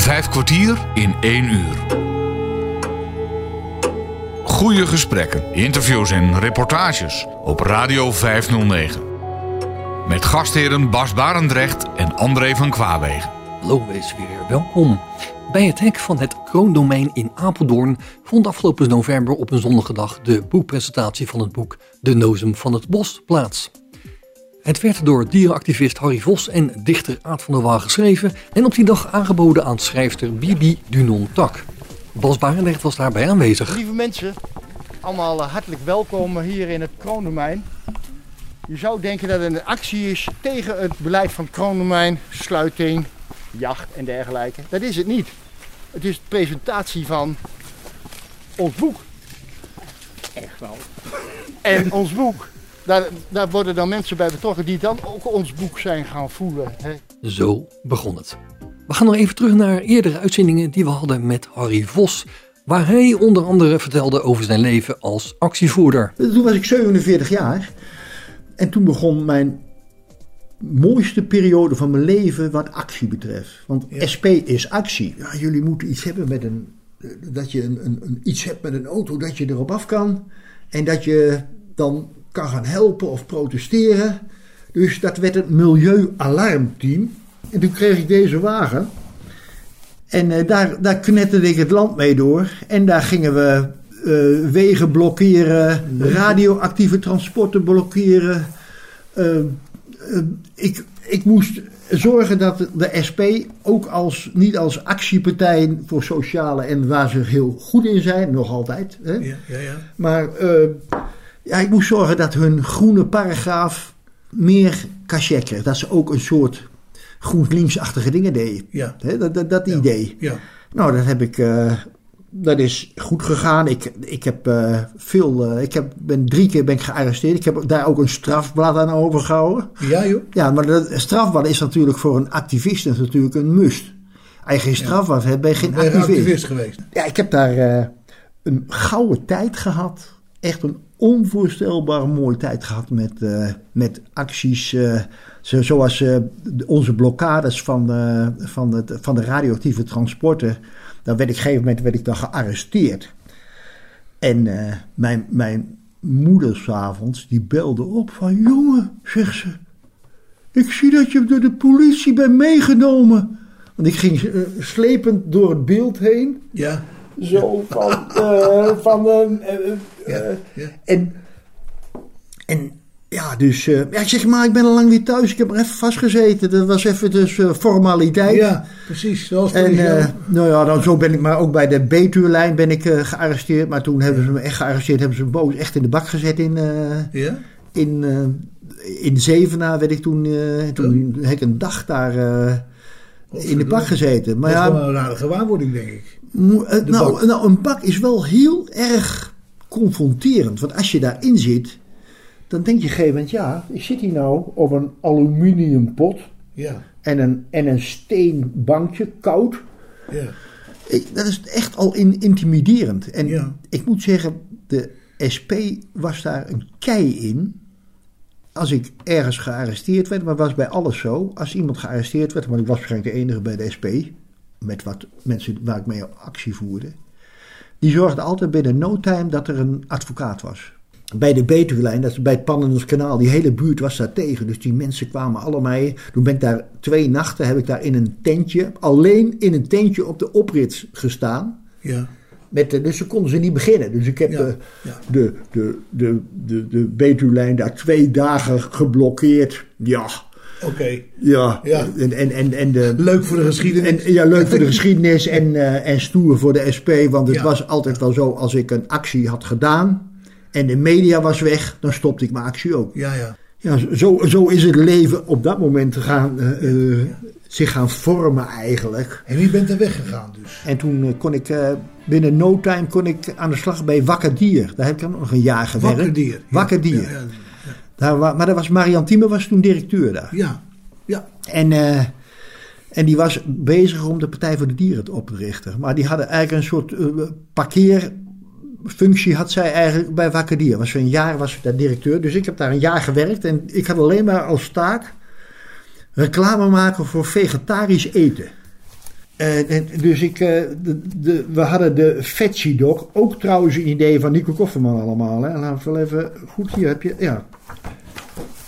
Vijf kwartier in één uur. Goede gesprekken, interviews en reportages op Radio 509. Met gastheren Bas Barendrecht en André van Kwaabegen. Hallo, wees weer welkom. Bij het hek van het Kroondomein in Apeldoorn vond afgelopen november op een zonnige dag de boekpresentatie van het boek De Nozem van het Bos plaats. Het werd door dierenactivist Harry Vos en dichter Aad van der Waal geschreven en op die dag aangeboden aan schrijfster Bibi Dunon Tak. Bas Barendrecht was daarbij aanwezig. Lieve mensen, allemaal eh, hartelijk welkom hier in het Kroondomein. Je zou denken dat het een actie is tegen het beleid van het Kroondomein, sluiting, jacht en dergelijke. Dat is het niet. Het is de presentatie van ons boek. Echt wel. En ons boek, daar, daar worden dan mensen bij betrokken die dan ook ons boek zijn gaan voelen. Hè. Zo begon het. We gaan nog even terug naar eerdere uitzendingen die we hadden met Harry Vos. Waar hij onder andere vertelde over zijn leven als actievoerder. Toen was ik 47 jaar. En toen begon mijn mooiste periode van mijn leven wat actie betreft. Want SP is actie. Ja, jullie moeten iets hebben met een. Dat je een, een, een, iets hebt met een auto dat je erop af kan. En dat je dan kan gaan helpen of protesteren. Dus dat werd het milieualarmteam. En toen kreeg ik deze wagen. En uh, daar, daar knetterde ik het land mee door. En daar gingen we uh, wegen blokkeren, radioactieve transporten blokkeren. Uh, ik, ik moest zorgen dat de SP ook als, niet als actiepartij voor sociale en waar ze heel goed in zijn, nog altijd. Hè? Ja, ja, ja. Maar ja, ik moest zorgen dat hun groene paragraaf meer cachet kreeg. Dat ze ook een soort GroenLinks-achtige dingen deden. Ja. Dat, dat, dat idee. Ja. Nou, dat heb ik. Uh, dat is goed gegaan. Ik, ik heb uh, veel. Uh, ik heb, ben drie keer ben ik gearresteerd. Ik heb daar ook een strafblad aan overgehouden. Ja, joh. Ja, maar dat strafblad is natuurlijk voor een activist is natuurlijk een must. Als je geen strafblad hebt, ben je geen Ben activist. activist geweest? Ja, ik heb daar een gouden tijd gehad. Echt een onvoorstelbaar mooie tijd gehad met, uh, met acties. Zo, zoals uh, onze blokkades van, de, van, het, van de radioactieve transporten. Daar werd ik op een gegeven moment werd ik dan gearresteerd. En mijn, mijn moeder s'avonds die belde op van... Jongen, zegt ze... Ik zie dat je door de politie bent meegenomen. Want ik ging slepend door het beeld heen. Ja. Zo van... Uh, van uh, ja, ja. En, en ja, dus... Uh, ja, ik zeg maar, ik ben al lang weer thuis. Ik heb er even vastgezeten. Dat was even dus formaliteit. Ja, precies. Zoals en nou ja, dan zo ben ik maar ook bij de B-tuurlijn ben ik gearresteerd. Maar toen hebben ze me echt gearresteerd. Hebben ze me boos echt in de bak gezet in... ja? In, in Zevenaar werd ik toen... toen heb ik een dag daar in de bak gezeten. Maar dat is ja, wel een rare gewaarwording, denk ik. Nou, bak. nou, een bak is wel heel erg confronterend. Want als je daarin zit, dan denk je een gegeven moment... ja, ik zit hier nou op een aluminiumpot Ja, en een, en een steenbankje, koud. ja. Ik, dat is echt al in, intimiderend. En Ja. ik moet zeggen, de SP was daar een kei in. Als ik ergens gearresteerd werd, maar was bij alles zo. Als iemand gearresteerd werd, want ik was waarschijnlijk de enige bij de SP... met wat mensen waar ik mee actie voerde... die zorgde altijd binnen no time dat er een advocaat was. Bij de Betuwelijn, dat is bij het Pannenens kanaal, die hele buurt was daar tegen. Dus die mensen kwamen allemaal. Toen ben ik daar twee nachten, heb ik daar in een tentje, alleen in een tentje op de oprit gestaan. ja. Met de, dus ze konden ze niet beginnen. Dus ik heb Ja, de, ja. de, de, de, de, de Betuwelijn daar twee dagen geblokkeerd. Ja, Oké. ja. Ja. En, en, en, en de, Leuk voor de geschiedenis. en, ja, leuk voor de geschiedenis en, eh, en stoer voor de SP. Want het Ja. was altijd wel zo, als ik een actie had gedaan en de media was weg, dan stopte ik mijn actie ook. Ja, ja. Ja, zo, zo is het leven op dat moment gaan, eh, eh, zich gaan vormen eigenlijk. En wie bent er weggegaan dus? En toen kon ik binnen no time kon ik aan de slag bij Wakker Dier. Daar heb ik dan nog een jaar gewerkt. Wakker dier. Wakker Dier. Ja, Daar, maar dat was Marian Thieme was toen directeur daar. ja. ja. En, eh, en die was bezig om de Partij voor de Dieren op te richten. Maar die hadden eigenlijk een soort eh, parkeerfunctie had zij eigenlijk bij Wakker Dier. Was een jaar was ze daar directeur. Dus ik heb daar een jaar gewerkt. En ik had alleen maar als taak reclame maken voor vegetarisch eten. Eh, en dus ik, eh, de, de, we hadden de Veggie Dog, ook trouwens een idee van Nico Kofferman allemaal. Hè. Laten we wel even, goed hier heb je, ja.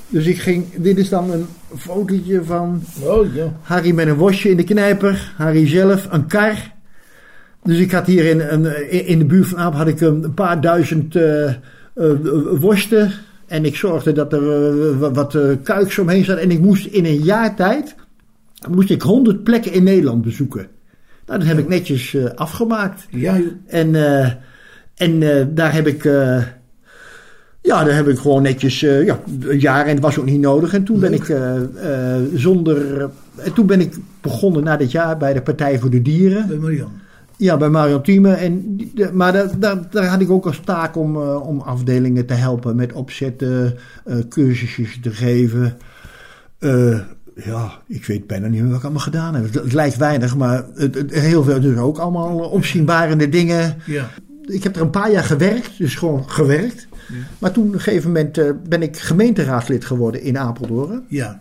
Dus ik ging, dit is dan een fotootje van Oh ja. Harry met een wasje in de knijper, Harry zelf, een kar. Dus ik had hier in, een, in de buurt van Aap had ik een paar duizend eh eh, worsten. En ik zorgde dat er eh, wat- kuiks omheen zat. En ik moest in een jaar tijd moest ik honderd plekken in Nederland bezoeken. Nou, dat heb ik netjes eh, afgemaakt. Ja. En, eh, en eh, daar heb ik. ja, daar heb ik gewoon netjes. ja, een jaar en het was ook niet nodig. En toen ben ik zonder. en toen ben ik begonnen na dit jaar bij de Partij voor de Dieren. bij Marianne. Ja, bij Marion Thieme. En, maar daar, daar, daar had ik ook als taak om, om afdelingen te helpen met opzetten, cursusjes te geven. Ja, ik weet bijna niet meer wat ik allemaal gedaan heb. Het, lijkt weinig, maar het, het- heel veel dus ook allemaal opzienbarende dingen. Ja. Ik heb er een paar jaar gewerkt, dus gewoon gewerkt. Maar toen op een gegeven moment eh, ben ik gemeenteraadslid geworden in Apeldoorn. Ja.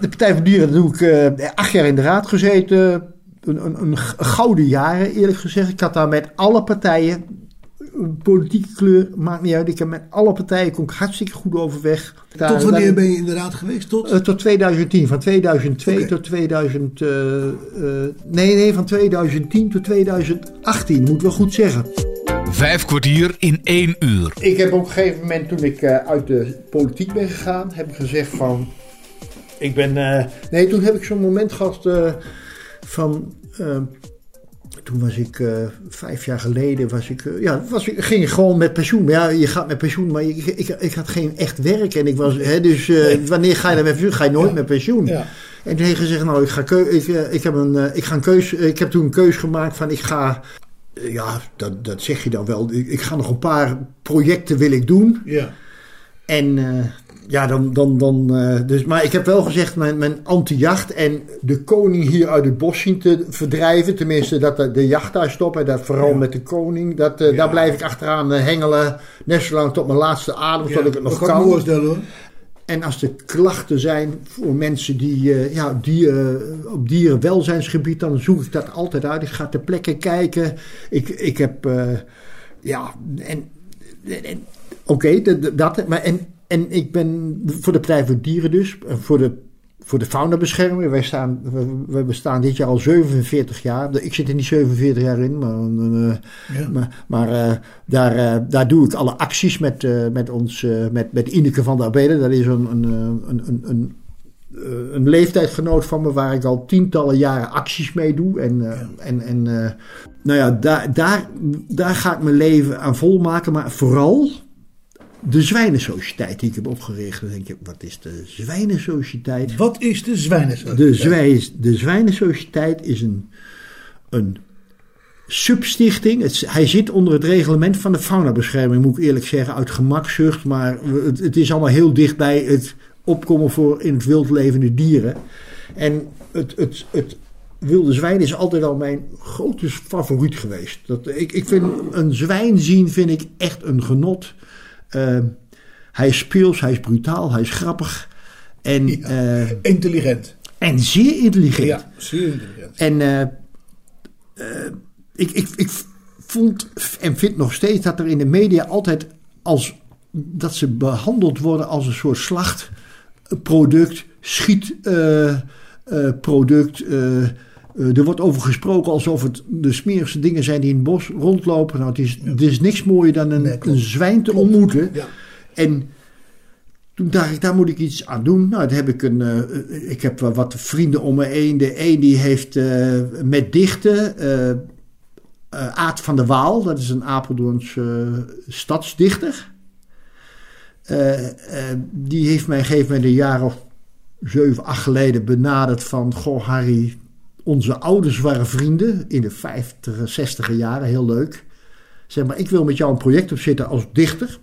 De Partij voor de Dieren doe ik eh, acht jaar in de raad gezeten. Een, een, een gouden jaren, eerlijk gezegd. Ik had daar met alle partijen, politieke kleur, maakt niet uit. Ik heb met alle partijen kom ik hartstikke goed overweg. Daar- Tot wanneer daar- ben je in de raad geweest? Tot? eh, tot 2010. Van 2002 Oké. tot 2000. eh, eh, nee, nee, van 2010 tot 2018, moet wel goed zeggen. Vijf kwartier in één uur. Ik heb op een gegeven moment, toen ik eh, uit de politiek ben gegaan, heb ik gezegd van. Ik ben. eh, nee, toen heb ik zo'n moment gehad eh, van. Toen was ik eh, vijf jaar geleden, was ik, eh, ja, was ik, ging ik gewoon met pensioen. Maar ja, je gaat met pensioen, maar ik, ik, ik had geen echt werk. En ik was, hè, dus eh, wanneer ga je dan met pensioen? Ga je nooit met pensioen. Ja. En toen heeft hij gezegd, nou, ik ga, keu ik, ik, heb een, ik ga een keus, ik heb toen een keus gemaakt van, ik ga, ja, dat, dat zeg je dan wel, ik, ik ga nog een paar projecten wil ik doen. Ja. En ja, dan, dan, dan eh, dus, maar ik heb wel gezegd, mijn, mijn anti-jacht en de koning hier uit het bos zien te verdrijven, tenminste dat de, de jacht daar stoppen, dat vooral Ja. met de koning, dat, eh, Ja. daar blijf ik achteraan eh, hengelen, net zolang tot mijn laatste adem, tot ik het nog dat kan voorstellen hoor. En als er klachten zijn voor mensen die ja, dieren, op dierenwelzijnsgebied, dan zoek ik dat altijd uit. Ik ga ter plekke kijken. Ik, ik heb, ja, en, en oké, dat- dat, maar en, en ik ben voor de Partij voor Dieren dus, eh, voor de, voor de faunabescherming. Wij staan, we, we bestaan dit jaar al 47 jaar. Ik zit er niet 47 jaar in, maar... eh, Ja. maar, maar eh, daar, daar doe ik alle acties met, eh, met ons, met, met Ineke van der Abelen. Dat is een, een, een, een, een, een leeftijdgenoot van me waar ik al tientallen jaren acties mee doe. En, en, en nou ja, daar, daar, daar ga ik mijn leven aan volmaken. Maar vooral de Zwijnensociëteit die ik heb opgericht. Dan denk je, wat is de Zwijnensociëteit? Wat is de zwijnen? De, zwij, de Zwijnensociëteit is een, een substichting. Het, hij zit onder het reglement van de faunabescherming, moet ik eerlijk zeggen, uit gemakzucht. Maar het, het is allemaal heel dicht bij het opkomen voor in het wild levende dieren. En het, het, het wilde zwijn is altijd al mijn grote favoriet geweest. Dat, ik, ik vind een zwijn zien vind ik echt een genot. Eh, hij is speels, hij is brutaal, hij is grappig. En, Ja. eh, Intelligent. en zeer intelligent. Ja, zeer intelligent. En eh, eh, ik, ik, ik vond en vind nog steeds dat er in de media altijd als dat ze behandeld worden als een soort slachtproduct, schietproduct. eh, er wordt over gesproken alsof het de smerigste dingen zijn die in het bos rondlopen. Nou, het is, het is niks mooier dan een, Nee, een zwijn te ontmoeten. Ja. En toen dacht ik, daar moet ik iets aan doen. Nou, heb ik een. eh, ik heb wel wat vrienden om me heen. De een die heeft eh, met dichten. eh eh, Aad van der Waal, dat is een Apeldoorns eh, stadsdichter. Eh, eh, die heeft mij een gegeven moment een jaar of zeven, acht geleden benaderd van... Goh Harry, onze ouders waren vrienden in de 50, 60 jaren, heel leuk. Zeg maar, ik wil met jou een project opzetten als dichter.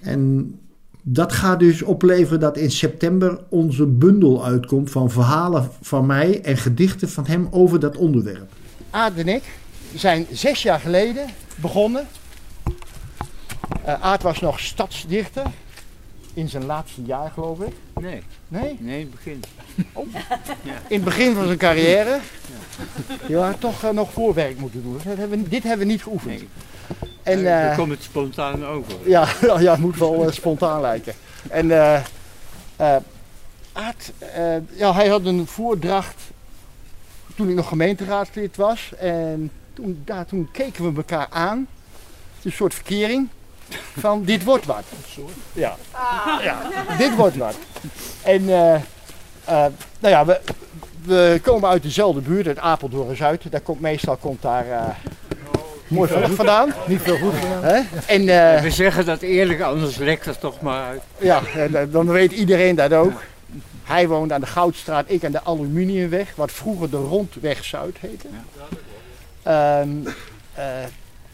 En dat gaat dus opleveren dat in september onze bundel uitkomt van verhalen van mij en gedichten van hem over dat onderwerp. Aad en ik zijn zes jaar geleden begonnen. Aad was nog stadsdichter. In zijn laatste jaar geloof ik. Nee, Nee? nee, in het begin. In het begin van zijn carrière. Ja, toch eh, nog voorwerk moeten doen. Dat hebben we, dit hebben we niet geoefend. En, Dan eh, komt het spontaan over. ja, ja, het moet wel eh, spontaan lijken. En Aad, ja, hij had een voordracht toen ik nog gemeenteraadslid was. En toen, daar, toen keken we elkaar aan. Een soort verkering. Van dit wordt wat. Ja, ja dit wordt wat. En eh, eh, nou ja, we, we komen uit dezelfde buurt, uit Apeldoorn Zuid. Daar komt meestal komt daar eh, mooi vlug vandaan. Niet veel goed. Hè? En, eh, We zeggen dat eerlijk, anders lekt het toch maar uit. ja, en, dan weet iedereen dat ook. Hij woont aan de Goudstraat, ik aan de Aluminiumweg, wat vroeger de Rondweg Zuid heette. Ehm, eh,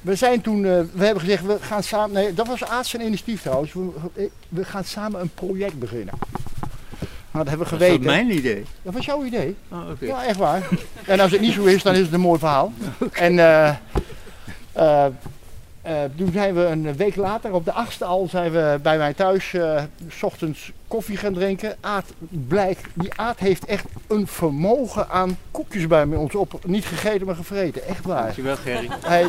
we zijn toen, eh, we hebben gezegd, we gaan samen, nee, dat was Aarts en initiatief trouwens, we, we gaan samen een project beginnen. Nou, dat hebben we Dat is geweten. mijn idee. Dat was jouw idee? Oh, oké. Ja, echt waar. En als het niet zo is, dan is het een mooi verhaal. En eh, eh, toen zijn we een week later, op de achtste al, zijn we bij mij thuis eh, s ochtends koffie gaan drinken. Aad, blijkt, die Aad heeft echt een vermogen aan koekjes bij ons op. Niet gegeten, maar gevreten. Echt waar. Dankjewel Gerry. Hij,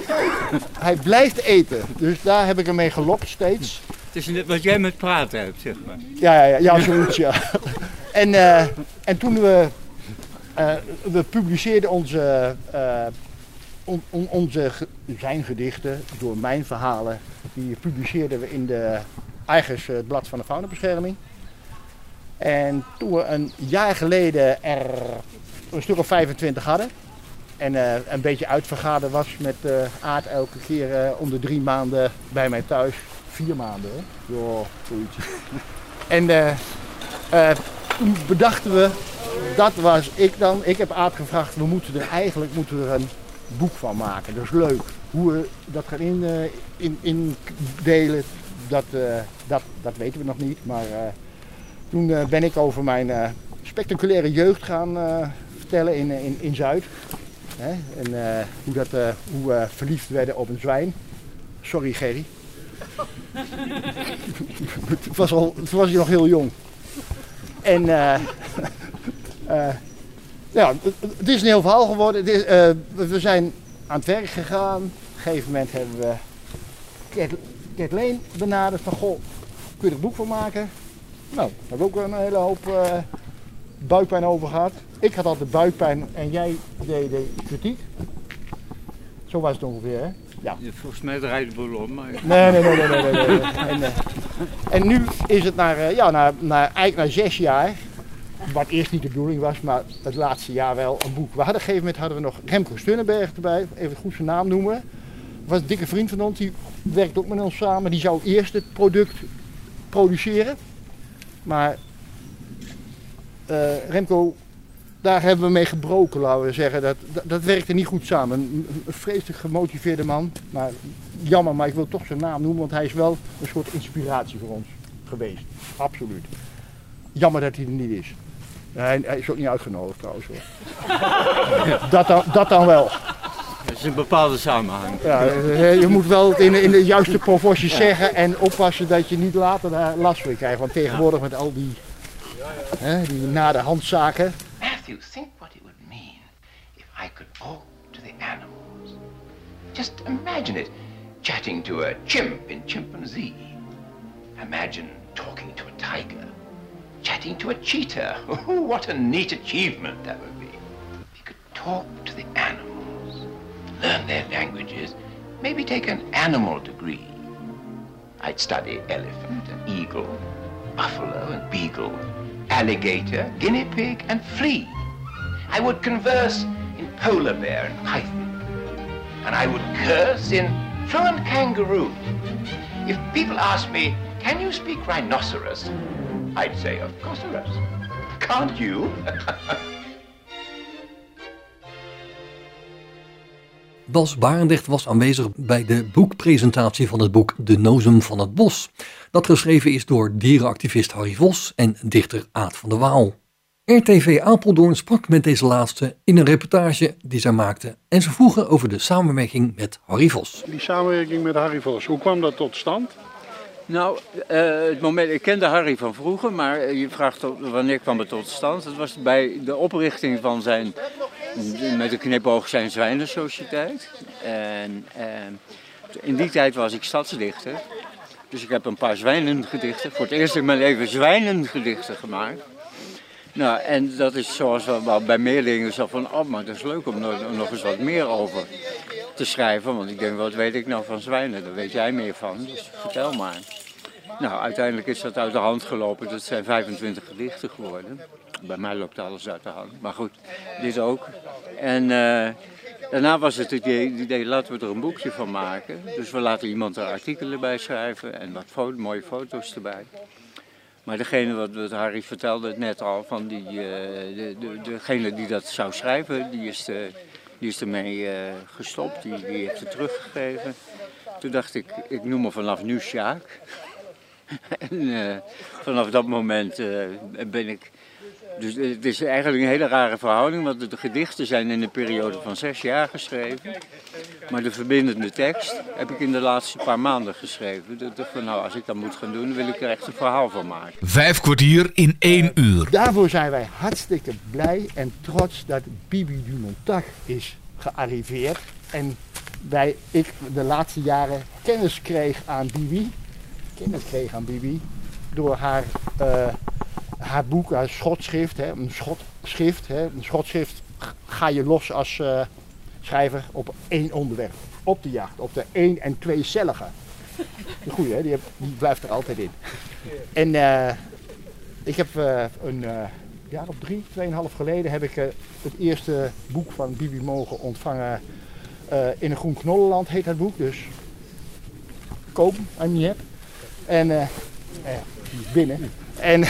hij blijft eten. Dus daar heb ik hem mee gelokt steeds. Het is net wat jij met praten hebt, zeg maar. Ja, ja, ja, ja zoiets, ja. En, eh, en toen we, we publiceerden onze, on- on- onze zijn gedichten door mijn verhalen, die publiceerden we in de eigens eh, het blad van de faunabescherming. En toen we een jaar geleden er een stuk of 25 hadden en eh, een beetje uitvergaderd was met eh Aard elke keer eh, om de drie maanden bij mij thuis. Vier maanden, hè? Ja, zoiets. En eh, eh, toen bedachten we, dat was ik dan. Ik heb Aad gevraagd, we moeten er eigenlijk moeten we er een boek van maken. Dat is leuk. Hoe we dat gaan in, eh, in, indelen, dat, eh, dat, dat weten we nog niet. Maar eh, toen ben ik over mijn spectaculaire jeugd gaan vertellen in, in, in Zuid. Hè? En hoe, dat, hoe we verliefd werden op een zwijn. Sorry Gerry. het was al, was hij nog heel jong. En ja, het- het is een heel verhaal geworden. Is, eh, we zijn aan het werk gegaan. Op een gegeven moment hebben we Kathleen benaderd van goh, kun je er een boek van maken? Nou, daar hebben we ook een hele hoop eh, buikpijn over gehad. Ik had altijd buikpijn en jij deed de kritiek. Zo was het ongeveer, hè? Ja. Volgens mij draait de boel om, maar... Nee, nee, nee, nee, nee. nee, nee. En, eh, en nu is het naar, ja, naar, naar, eigenlijk na zes jaar, wat eerst niet de bedoeling was, maar het laatste jaar wel, een boek. We hadden, op een gegeven moment hadden we nog Remco Stunnenberg erbij, even goed zijn naam noemen. was een dikke vriend van ons, die werkt ook met ons samen. Die zou eerst het product produceren. Maar eh, Remco, daar hebben we mee gebroken, laten we zeggen. Dat, dat, dat werkte niet goed samen. Een, een vreselijk gemotiveerde man. Maar jammer, maar ik wil toch zijn naam noemen, want hij is wel een soort inspiratie voor ons geweest. Absoluut. Jammer dat hij er niet is. Hij, hij is ook niet uitgenodigd trouwens hoor. dat, dan, dat dan wel. Dat is een bepaalde samenhang. Ja, eh, je moet wel het in, de- in de juiste proporties zeggen en oppassen dat je niet later daar last van krijgt. Want tegenwoordig met al die, hè, die na de hand zaken. Matthew, think what it would mean if I could talk to the animals. Just imagine it chatting to a chimp in chimpanzee. Imagine talking to a tiger, chatting to a cheetah. What a neat achievement that would be. You could talk to the animals, learn their languages, maybe take an animal degree. I'd study elephant and eagle, buffalo and beagle, alligator, guinea pig, and flea. I would converse in polar bear and python. And I would curse in fluent kangaroo. If people ask me, can you speak rhinoceros? I'd say, of course, Can't you? Bas Barendrecht was aanwezig bij de boekpresentatie van het boek De Nozem van het Bos. Dat geschreven is door dierenactivist Harry Vos en dichter Aad van der Waal. RTV Apeldoorn sprak met deze laatste in een reportage die zij maakte en ze vroegen over de samenwerking met Harry Vos. Die samenwerking met Harry Vos, hoe kwam dat tot stand? Nou, eh, het moment, ik kende Harry van vroeger, maar je vraagt wanneer kwam het tot stand. Het was bij de oprichting van zijn, met een knipoog zijn Zwijnensociëteit. En eh, in die tijd was ik stadsdichter. Dus ik heb een paar zwijnengedichten, voor het eerst in mijn leven zwijnengedichten gemaakt. Nou, en dat is zoals wel, bij meerlingen zo van, oh, maar dat is leuk om er nog eens wat meer over te schrijven. Want ik denk, wat weet ik nou van zwijnen? Daar weet jij meer van, dus vertel maar. Nou, uiteindelijk is dat uit de hand gelopen. Dat zijn 25 gedichten geworden. Bij mij loopt alles uit de hand. Maar goed, dit ook. En eh, daarna was het idee, idee, laten we er een boekje van maken. Dus we laten iemand er artikelen bij schrijven en wat mooie foto's erbij. Maar degene wat, Harry vertelde net al, van die, eh, de, de, degene die dat zou schrijven, die is, de, die is ermee eh, gestopt, die, die heeft het teruggegeven. Toen dacht ik, ik noem me vanaf nu Sjaak. en eh, vanaf dat moment eh, ben ik. Dus het is eigenlijk een hele rare verhouding, want de, gedichten zijn in een periode van zes jaar geschreven. Maar de verbindende tekst heb ik in de laatste paar maanden geschreven. Dus ik dacht van nou, als ik dat moet gaan doen, wil ik er echt een verhaal van maken. Vijf kwartier in één uur. Daarvoor zijn wij hartstikke blij en trots dat Bibi Dumontag is gearriveerd. En wij, ik de laatste jaren kennis kreeg aan Bibi. Kennis kreeg aan Bibi. Door haar, eh, haar boek, haar schotschrift. Hè, een schotschrift. Hè, een schotschrift ga je los als eh, schrijver op één onderwerp. Op de jacht. Op de één- en tweecellige. De goeie, hè? Die, blijft er altijd in. En eh, ik heb eh, een jaar of drie, tweeënhalf geleden heb ik het eerste boek van Bibi mogen ontvangen. in een groen knollenland heet dat boek, dus koop als je niet hebt. En binnen. En,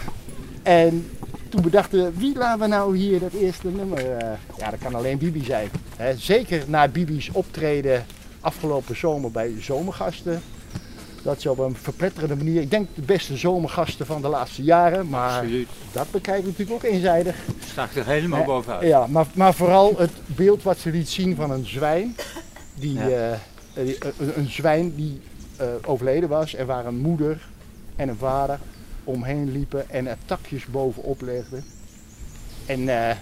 en toen bedachten we, wie laten we nou hier dat eerste nummer? eh, ja, dat kan alleen Bibi zijn. Hè. Zeker na Bibi's optreden afgelopen zomer bij Zomergasten. Dat ze op een verpletterende manier, ik denk de beste zomergasten van de laatste jaren, maar Absoluut. dat bekijken we natuurlijk ook eenzijdig. Sta ik er helemaal Eh, bovenuit. Ja, maar, maar vooral het beeld wat ze liet zien van een zwijn. Die, Ja. eh, eh, die- een, een zwijn die overleden was en waar een moeder en een vader omheen liepen en er takjes bovenop legden. En eh,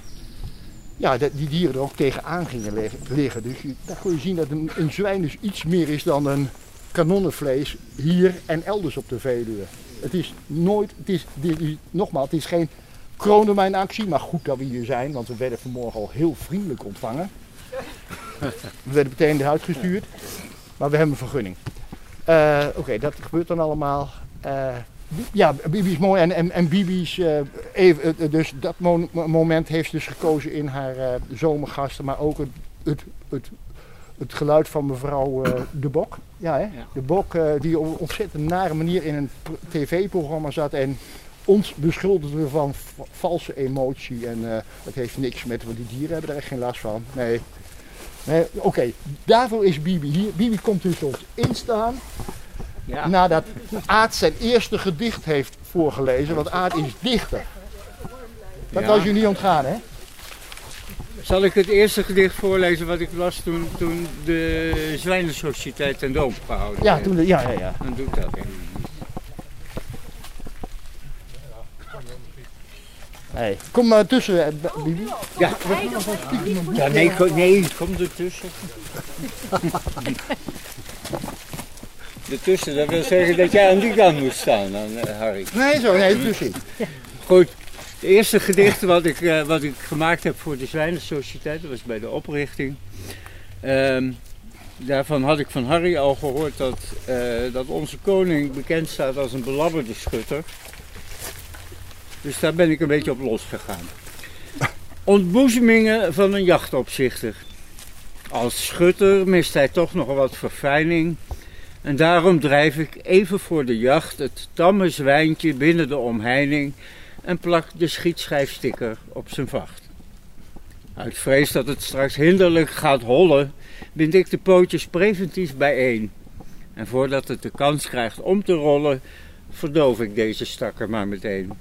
ja, die dieren er ook tegenaan gingen liggen. Dus je, daar kun je zien dat een, een zwijn dus iets meer is dan een kanonnenvlees hier en elders op de Veluwe. Het is nooit, het is, dit is- nogmaals, het is geen kronenmijnactie, maar goed dat we hier zijn, want we werden vanmorgen al heel vriendelijk ontvangen. We werden meteen eruit gestuurd, maar we hebben een vergunning. Eh, Oké, dat gebeurt dan allemaal. Eh, ja, Bibi is mooi en, en, en Bibi's, eh, even, eh, dus dat mo- moment heeft ze dus gekozen in haar eh, zomergasten, maar ook het, het, het, het geluid van mevrouw eh, De Bok. Ja, hè? Ja. De Bok eh, die op een ontzettend nare manier in een pr- tv-programma zat en ons beschuldigde van va- valse emotie. En eh, dat heeft niks met, want die dieren hebben er echt geen last van. Nee. nee Oké, daarvoor is Bibi hier. Bibi komt dus ons instaan Ja. nadat Aad zijn eerste gedicht heeft voorgelezen, want Aad is dichter. Dat Ja. was je niet ontgaan, hè? Zal ik het eerste gedicht voorlezen wat ik las toen, toen de Zwijnensociëteit ten doop gehouden Ja, werd? toen de, ja, ja, ja. Dan doe ik dat. Hey. Kom maar tussen, eh, Bibi. Ja. ja nee, kom, nee, kom ertussen. ertussen, dat wil zeggen dat jij aan die kant moet staan, dan, eh, Harry. Nee, zo, nee, tussenin. Goed, het eerste gedicht wat ik, eh, wat ik gemaakt heb voor de Zwijnensociëteit, dat was bij de oprichting. Ehm, daarvan had ik van Harry al gehoord dat, eh, dat onze koning bekend staat als een belabberde schutter. Dus daar ben ik een beetje op losgegaan. Ontboezemingen van een jachtopzichter. Als schutter mist hij toch nog wat verfijning. En daarom drijf ik even voor de jacht het tamme zwijntje binnen de omheining en plak de schietschijfsticker op zijn vacht. Uit vrees dat het straks hinderlijk gaat hollen, bind ik de pootjes preventief bijeen. En voordat het de kans krijgt om te rollen, verdoof ik deze stakker maar meteen.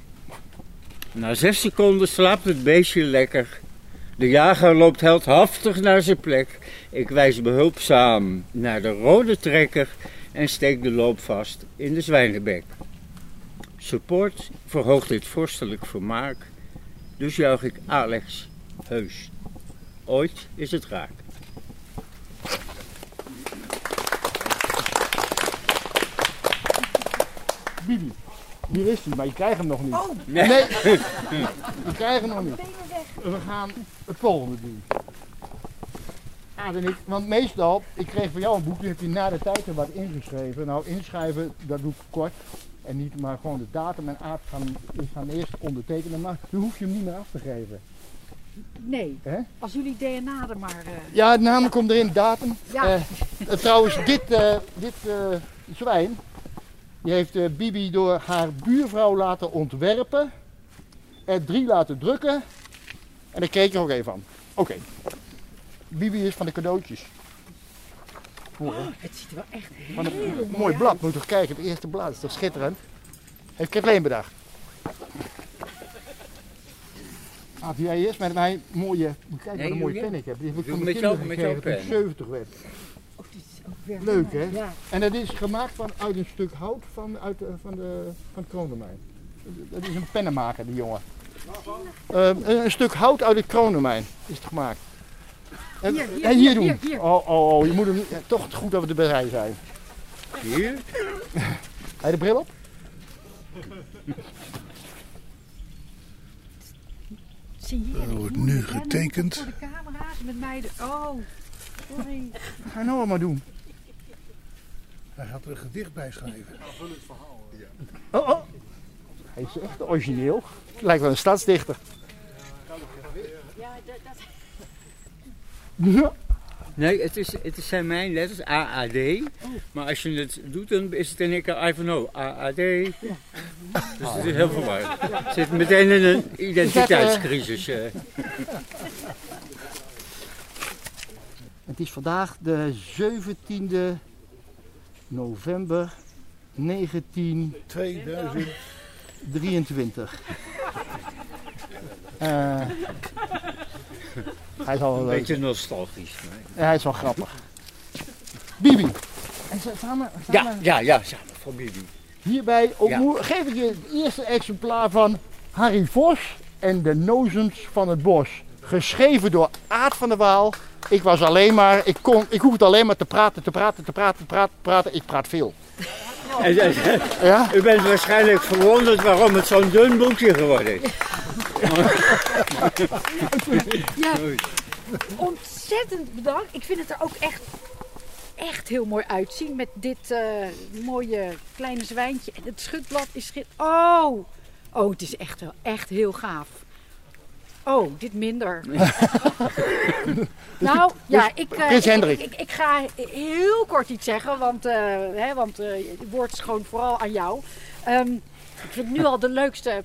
Na zes seconden slaapt het beestje lekker. De jager loopt heldhaftig naar zijn plek. Ik wijs behulpzaam naar de rode trekker en steek de loop vast in de zwijnenbek. Support verhoogt dit vorstelijk vermaak, dus juich ik Alex heus. Ooit is het raak. Bibi, hier is hij, maar je krijgt hem nog niet. Oh, Nee, je krijgt hem nog niet. We gaan het volgende doen. En ik, want meestal, ik kreeg van jou een boek, die heb je na de tijd er wat ingeschreven. Nou, inschrijven, dat doe ik kort. En niet maar gewoon de datum en Aad gaan, gaan eerst ondertekenen. Maar nu hoef je hem niet meer af te geven. Nee, als jullie DNA er maar... eh, Ja, de naam komt erin, datum. Ja. Eh, trouwens, dit, eh, dit zwijn, die heeft Bibi door haar buurvrouw laten ontwerpen. Er drie laten drukken. En daar keek ik er ook even aan. Oké. Bibi is van de cadeautjes. Mooi, hè? het ziet er wel echt Van een heel mooi mooi blad, moet je toch kijken. Het eerste blad is toch schitterend. Heeft Kathleen bedacht. Laat jij eerst met mijn mooie, moet kijken wat een mooie pen ik heb. Die heb ik van met mijn kinderen gekregen toen ik pen. 70 werd. Oh, dit is ook weer Leuk, hè? Ja. En dat is gemaakt van, uit een stuk hout van, uit, de- van, de, van het kroondomein. Dat is een pennenmaker, die jongen. Eh, een, een stuk hout uit het kroondomein is het gemaakt. En, Hier, hier, en hier, doen. hier, hier. Oh, oh, oh, je moet hem, ja, toch goed dat we erbij zijn. Hier? Heb je de bril op? Er wordt nu getekend. Voor de camera's met mij. De... Oh, sorry. Ga je nou maar doen. Hij had er een gedicht bij schrijven. Oh, oh. Hij is echt origineel. Lijkt wel een stadsdichter. Ja, dat. Nee, het, is, het zijn mijn letters, AAD. Maar als je het doet, dan is het in één keer Ivanhoe, AAD. Dus het is heel verwarrend. Het zit meteen in een identiteitscrisis. eh. Het is vandaag de 17e november 1923. 2000. Eh, hij is wel Een leuk. beetje nostalgisch. maar- Ja, hij is wel grappig. Bibi. En sa- samen, Ja, samen ja, ja, samen van Bibi. hierbij ontmoe- geef ik je het eerste exemplaar van Harry Vos en de Nozens van het Bos. Geschreven door Aad van der Waal. Ik was alleen maar, ik, kon, ik hoefde alleen maar te praten, te praten, te praten, te praten, te praten. Ik praat veel. En, en- Ja? u bent waarschijnlijk verwonderd waarom het zo'n dun boekje geworden is. Ja, ontzettend bedankt. Ik vind het er ook echt, echt heel mooi uitzien met dit eh, mooie kleine zwijntje. En het schutblad is schit. Oh, oh, het is echt wel echt heel gaaf. Oh, dit minder. nou, ja, ik, eh, ik, ik, ga heel kort iets zeggen, want, eh, hè, want eh, het woord is gewoon vooral aan jou. Ehm, ik vind het nu al de leukste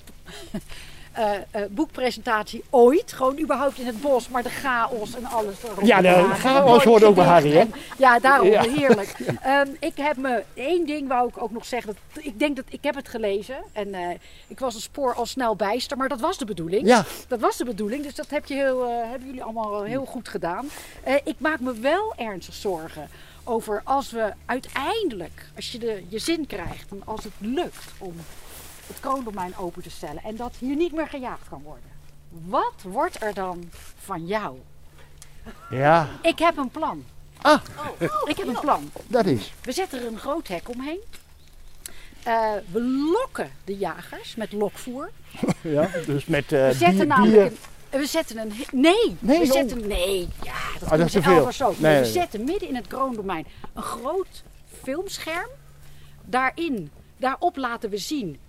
eh, eh, boekpresentatie ooit. Gewoon überhaupt in het bos, maar de chaos en alles. Ja, de chaos hoort ook bij Harry, hè? Ja, daarom, Ja. heerlijk. Ehm, ik heb me, één ding wou ik ook nog zeggen. Dat, ik denk dat, ik heb het gelezen en eh, ik was een spoor al snel bijster, maar dat was de bedoeling. Ja. Dat was de bedoeling, dus dat heb je heel, hebben jullie allemaal heel goed gedaan. Ik maak me wel ernstig zorgen over als we uiteindelijk, als je de, je zin krijgt en als het lukt om het kroondomein open te stellen en dat hier niet meer gejaagd kan worden. Wat wordt er dan van jou? Ja, Ik heb een plan. Ah. Ik heb een plan. dat is. We zetten er een groot hek omheen. Eh, we lokken de jagers met lokvoer. Ja, dus met eh We zetten bier, namelijk een, we zetten een nee, Nee, we oh. zetten nee, ja, dat dat doen is te veel. Nee, we zetten midden in het kroondomein een groot filmscherm. Daarin, daarop laten we zien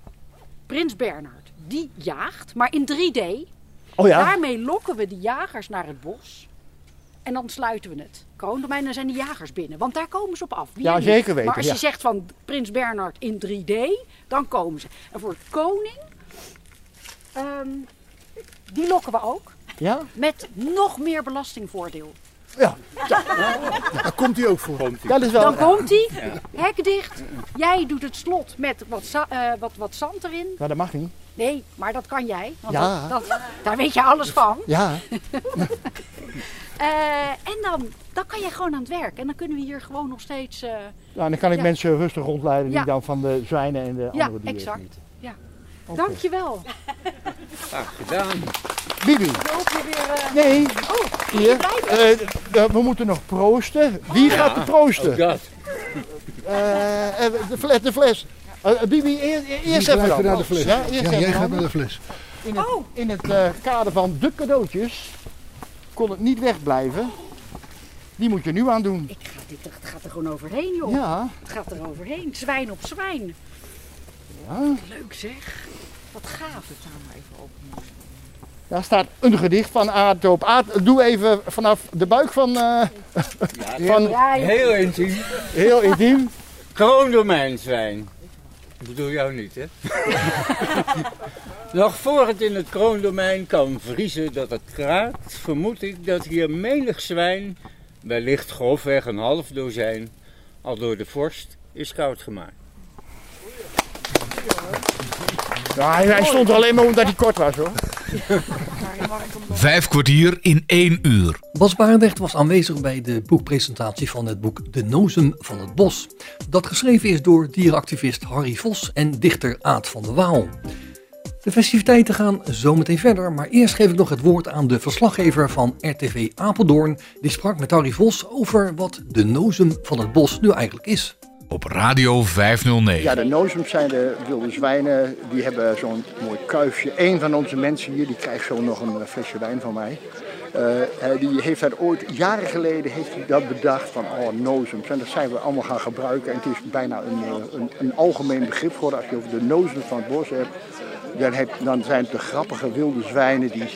Prins Bernhard die jaagt, maar in 3D. Oh ja? Daarmee lokken we de jagers naar het bos. En dan sluiten we het. Kroondomein, dan zijn de jagers binnen. Want daar komen ze op af. Wie Ja, zeker weten, Maar als ja. je zegt van Prins Bernhard in 3D, dan komen ze. En voor koning, ehm, die lokken we ook. Ja? Met nog meer belastingvoordeel. Ja, Daar komt hij ook voor. dat is wel... Dan komt hij, hek dicht. Jij doet het slot met wat, za- eh, wat, wat zand erin. Maar dat mag niet. Nee, maar dat kan jij. Want Ja. dat, dat- daar weet je alles van. Ja, Eh, en dan, dan kan jij gewoon aan het werk. En dan kunnen we hier gewoon nog steeds... eh, Nou, dan kan ik Ja. mensen rustig rondleiden die Ja. dan van de zwijnen en de ja, andere dieren exact. genieten. Ja. Oké. Dankjewel. Graag gedaan. Bibi, eh, nee, Oh, hier. eh, we moeten nog proosten. Wie gaat er proosten? Dat. Eh, de fles. De fles. Eh, Bibi, eer- eer- Die eerst even dan. naar de fles. Ja, eerst Ja, even jij dan. gaat naar de fles. In het, Oh. in het eh, kader van de cadeautjes kon het niet wegblijven. Die moet je nu aan doen. Ik ga, dit, het gaat er gewoon overheen, joh. Ja, Het gaat er overheen. Zwijn op zwijn. ja. Leuk zeg. Wat gaaf. Het gaan we even open. Daar staat een gedicht van Aad op. Aad, doe even vanaf de buik van... eh, van Ja, ja. Heel intiem. heel intiem. Kroondomeinzwijn. Ik bedoel jou niet, hè? Nog voor het in het kroondomein kan vriezen dat het kraakt, vermoed ik dat hier menig zwijn, wellicht grofweg een half dozijn, al door de vorst is koud gemaakt. Ja, hij hij stond er alleen maar omdat hij kort was hoor. Vijf kwartier in één uur. Bas Barendrecht was aanwezig bij de boekpresentatie van het boek De Nozem van het Bos. Dat geschreven is door dierenactivist Harry Vos en dichter Aad van de Waal. De festiviteiten gaan zometeen verder, maar eerst geef ik nog het woord aan de verslaggever van RTV Apeldoorn. Die sprak met Harry Vos over wat de Nozem van het Bos nu eigenlijk is. Op Radio 509. Ja, de nozems zijn de wilde zwijnen. Die hebben zo'n mooi kuifje. Eén van onze mensen hier, die krijgt zo nog een eh, flesje wijn van mij. Eh, die heeft dat ooit, jaren geleden heeft hij dat bedacht van oh, nozems. En dat zijn we allemaal gaan gebruiken. En het is bijna een, een, een algemeen begrip geworden. Als je over de nozems van het bos hebt, dan, dan zijn het de grappige wilde zwijnen die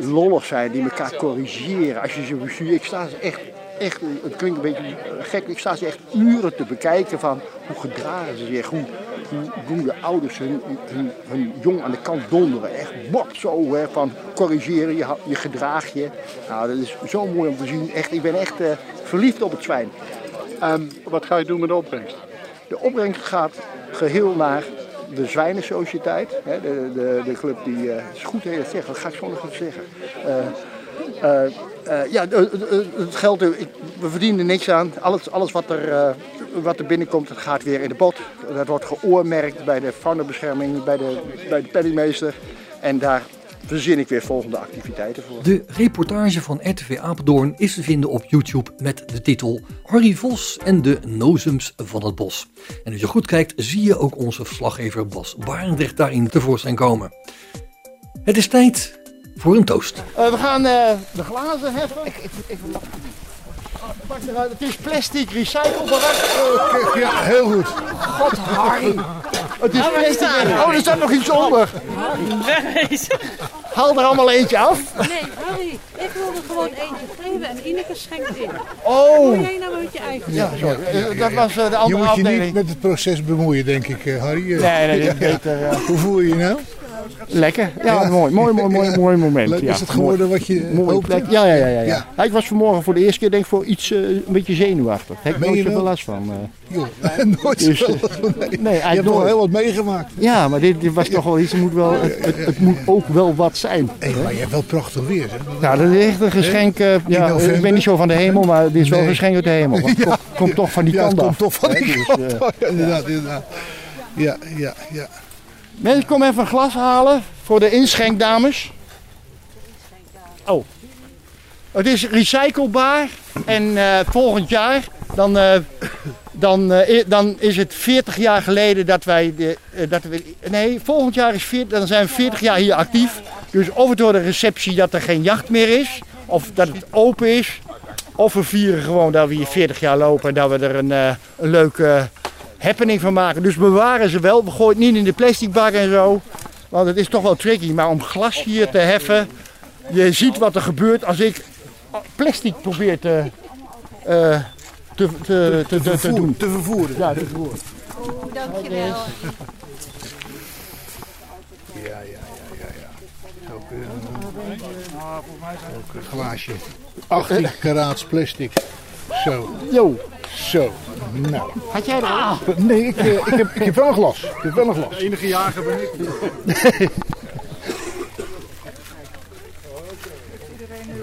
lollig zijn, die elkaar corrigeren. Als je ze bestuurt, ik sta echt, echt, het klinkt een beetje gek, ik sta ze echt uren te bekijken van hoe gedragen ze zich, hoe, hoe doen de ouders hun, hun, hun jong aan de kant donderen. Echt bot zo, hè, van corrigeren, je, je gedraag je. Nou, dat is zo mooi om te zien. Echt, ik ben echt eh, verliefd op het zwijn. Ehm, Wat ga je doen met de opbrengst? de opbrengst gaat geheel naar de Zwijnensociëteit. Hè, de, de, de club die. eh, is goed dat je dat ga ik zo nog even zeggen. Eh, eh, eh, ja, de- de- het geld, eh, we verdienen er niks aan. Alles, alles wat, er, eh, wat er binnenkomt, gaat weer in de pot. Dat wordt geoormerkt bij de faunabescherming, bij de, bij de penningmeester. En daar verzin ik weer volgende activiteiten voor. De reportage van RTV Apeldoorn is te vinden op YouTube met de titel Harry Vos en de Nozems van het Bos. En als je goed kijkt zie je ook onze verslaggever Bas Barendrecht daarin tevoorschijn komen. Het is tijd voor een toast. Eh, we gaan eh, de glazen heffen. Ik, ik, even Pak eruit. Het is plastic recyclebaar. Ja, heel goed. Het is plastic. Oh, er staat nog iets onder. Haal er allemaal eentje af. Nee, Harry, ik wilde gewoon eentje geven en Ineke schenkt in. Oh. Doe jij nou met je eigen? Ja, sorry. Dat was eh, de Je andere moet je niet afdeling. met het proces bemoeien, denk ik, eh, Harry. Nee, nee, is beter. Hoe voel je je nou? Lekker. Ja, mooi, mooi, mooi, mooi, mooi moment. Leuk, ja, is het geworden wat je mooi, plek. Ja, ja, ja, ja, ja. Ja. Ja, Ik was vanmorgen voor de eerste keer denk ik voor iets eh, een beetje zenuwachtig. Daar heb ik nooit je zoveel wel? last van. eh. Joh, nooit Dus, zo. eh, Nee. Nee, Je hebt nog heel wat meegemaakt. Ja, maar dit, dit was toch wel iets. Het moet, wel, het, moet ook wel wat zijn. Maar je hebt wel prachtig weer, hè? Nou, dat is echt een geschenk. ja, ik ben niet zo van de hemel, maar dit is wel een geschenk uit de hemel. Het komt, komt toch van die Ja, het kant komt af. toch van die dus, kant eh, af. Ja, inderdaad, inderdaad. Ja, ja, ja. Mensen, kom even een glas halen voor de inschenkdames. Oh. Het is recyclebaar en eh, volgend jaar dan, eh, dan, eh, dan is het 40 jaar geleden dat wij. De, dat we, nee, volgend jaar is 40, dan zijn we 40 jaar hier actief. Dus of het door de receptie dat er geen jacht meer is, of dat het open is, of we vieren gewoon dat we hier 40 jaar lopen en dat we er een, een leuke happening van maken. Dus bewaren ze wel. We gooien het niet in de plastic bak en zo. Want het is toch wel tricky. Maar om glas hier te heffen. Je ziet wat er gebeurt als ik plastic probeer te, eh, te, te, te, te, te doen. Te vervoeren. Ja, te vervoeren. Dankjewel. Ja, ja, ja, ja. ja. Ook, eh, ook een glaasje. 18 karaats plastic. Zo, Yo, zo. Nou. had jij er ook? Nee, ik, eh, ik, heb, ik heb wel een glas. Ik heb wel een glas. enige jager ben ik.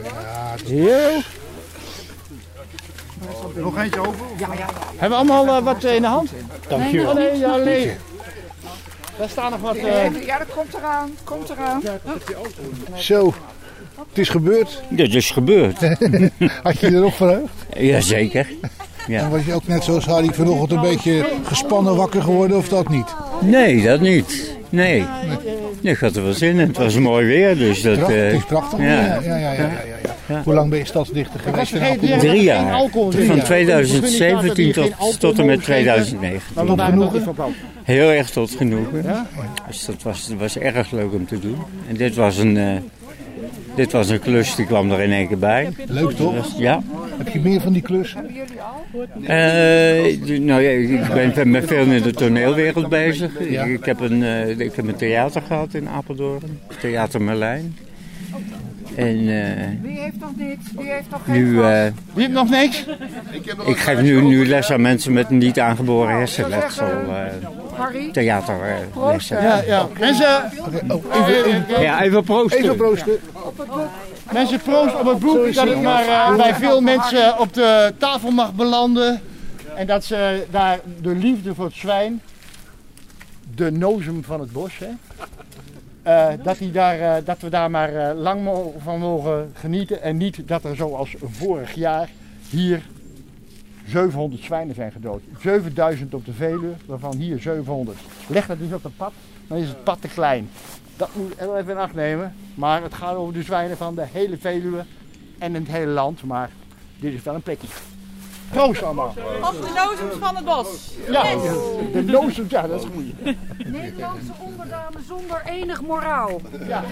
Ja, het is- Yo. Nog eentje over? Ja, ja. Hebben we allemaal eh, wat eh, in de hand? Dankjewel. Oh, nee, ja, nee. Daar staan nog wat... eh, Ja, dat komt eraan. Komt eraan. Zo, het is gebeurd. Dit is gebeurd. Had je erop verheugd? Jazeker. Ja. En was je ook net zoals Harry vanochtend een beetje gespannen wakker geworden of dat niet? Nee, dat niet. Nee. nee. Ik had er wel zin in. Het was mooi weer, dus dat... Prachtig, eh, het is prachtig. ja. Ja. Ja, ja, ja, ja, ja, Hoe lang ben je stadsdichter geweest? Drie jaar. Van jaar. 2017 Dus geen tot, en met mogen geven. 2019. Maar wat genoegen? Heel erg tot genoegen. Ja? Dus dat was, dat was erg leuk om te doen. En dit was een, eh, dit was een klus, die kwam er in één keer bij. Leuk toch? Ja. Heb je meer van die klussen? Eh, nou ja, ik ben met veel in de toneelwereld bezig. Ik, ik heb een, eh, ik heb een theater gehad in Apeldoorn. Theater Merlijn. En eh, Wie heeft nog niks? Wie heeft nog geen nu, eh, Wie heeft nog niks? ik geef nu, nu les aan mensen met een niet aangeboren hersenletsel. eh Harry? theaterlessen. Ja, ja. Mensen, Ja, even proosten. Even proosten. mensen proost op het boek dat het maar eh, bij veel mensen op de tafel mag belanden. En dat ze daar de liefde voor het zwijn, de nozem van het bos, hè, eh, dat, daar, eh, dat we daar maar eh, lang van mogen genieten. En niet dat er zoals vorig jaar hier 700 zwijnen zijn gedood. 7000 op de Veluwe, waarvan hier 700. Leg dat dus op het pad, dan is het pad te klein. Dat moet je even in acht nemen. Maar het gaat over de zwijnen van de hele Veluwe en het hele land. Maar dit is wel een plekje. Proost allemaal. Op de nozems van het bos. Ja, de nozem, ja dat is goed. Nederlandse onderdame zonder enig moraal. Ja.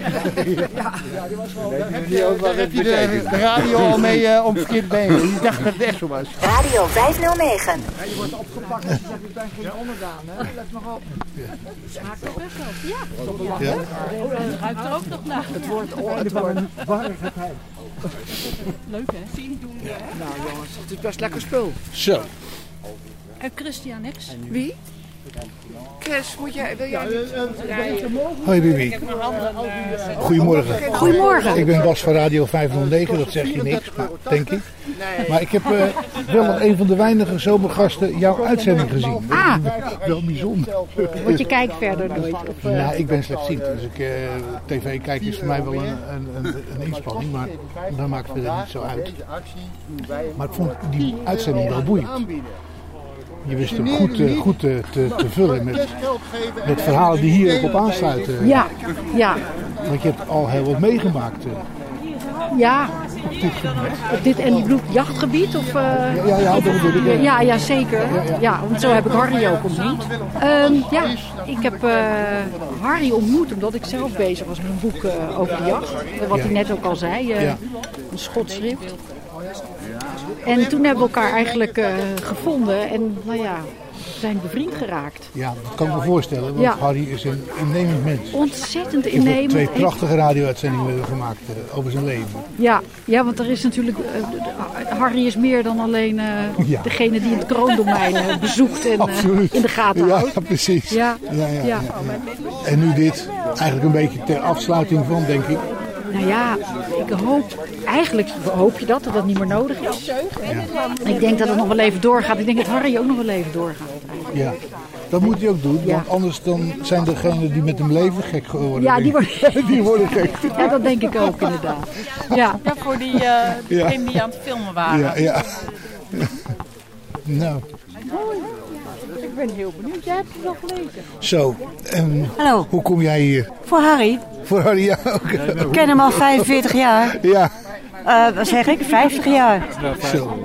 Ja, die was wel. Daar heb je, daar heb je de, de radio al mee eh, op verkeerd been. Ik dacht dat het echt zo was. Radio 509. Ja, je wordt opgepakt als je zegt, ik ben geen onderdaan. Hè? Let maar op. Smaakt toch best wel. Ja. Ja. Het ruikt er ook nog naar. Het wordt het wordt een warrigheid. Leuk hè? Zien doen hè? Nou jongens, het is best lekker spul. Zo. En Christian niks? Wie? Chris, moet jij, wil jij Hoi Bibi. Goedemorgen. Goedemorgen. Ik ben Bas van Radio 509, dat zeg je niks, maar, denk ik. Maar ik heb eh, wel als een van de weinige zomergasten jouw uitzending gezien. Ah. Wel bijzonder. Want je kijkt verder nooit. Of, Nou, ik ben slechtziend, dus ik, eh, tv kijken is voor mij wel een, een, een, een inspanning, maar dat maakt verder niet zo uit. Maar ik vond die uitzending wel boeiend. Je wist hem goed, eh, goed te, te, te vullen met, met verhalen die hier ook op aansluiten. ja, ja, Want je hebt al heel wat meegemaakt. eh. ja. Op dit en ik bedoel jachtgebied of... eh, Ja, ja, zeker. Ja, want zo heb ik Harry ook ontmoet. Ehm, ja, ik heb eh, Harry ontmoet omdat ik zelf bezig was met een boek eh, over de jacht. Wat hij net ook al zei, eh, een schotschrift. En toen hebben we elkaar eigenlijk eh, gevonden en nou ja, zijn bevriend geraakt. Ja, dat kan ik me voorstellen, want Ja. Harry is een innemend mens. Ontzettend innemend. twee prachtige radio-uitzendingen gemaakt eh, over zijn leven. Ja, ja, want er is natuurlijk. eh, Harry is meer dan alleen Ja. degene die het kroondomein bezoekt en in de gaten houdt. precies. Ja, Ja, ja, ja. ja. En nu dit, eigenlijk een beetje ter afsluiting van, denk ik. Nou ja, ik hoop, eigenlijk hoop je dat, dat dat niet meer nodig is. Ik denk dat het nog wel even doorgaat. Ik denk dat Harry ook nog wel even doorgaat. Ja. Dat moet hij ook doen, Ja. want anders dan zijn degenen die met hem leven gek geworden. Ja, die worden, die worden gek. ja, dat denk ik ook inderdaad. Ja, Ja, voor die, eh degenen die aan het filmen waren. Ja, ja. nou, ik ben heel benieuwd. Jij hebt het wel gelezen. zo. En Hallo, hoe kom jij hier? voor Harry. Voor Harry, ja, ook. Ik ken hem al 45 jaar. Ja, Eh, wat zeg ik? 50 jaar. zo.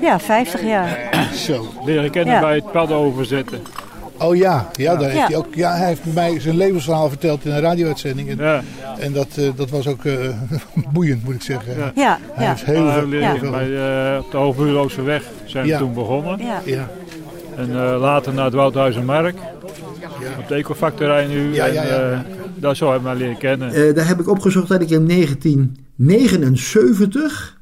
Ja, 50 jaar. Zo. Leren kennen Ja. bij het pad overzetten. Oh ja, ja, daar heeft Ja. hij ook. Ja, hij heeft mij zijn levensverhaal verteld in een radio-uitzending. En, Ja. en dat, eh, dat was ook eh, boeiend, moet ik zeggen. Ja. Ja, Hij ja. heeft heel veel. leren veel- bij, eh, op de Hoogbuurloze weg zijn we Ja. toen begonnen. ja. Ja, En eh, later naar het Woudhuizenmark. Op de ecofactorij nu. Ja, ja, ja. En eh, daar zo hebben we elkaar leren kennen. Eh, daar heb ik opgezocht dat ik in 1979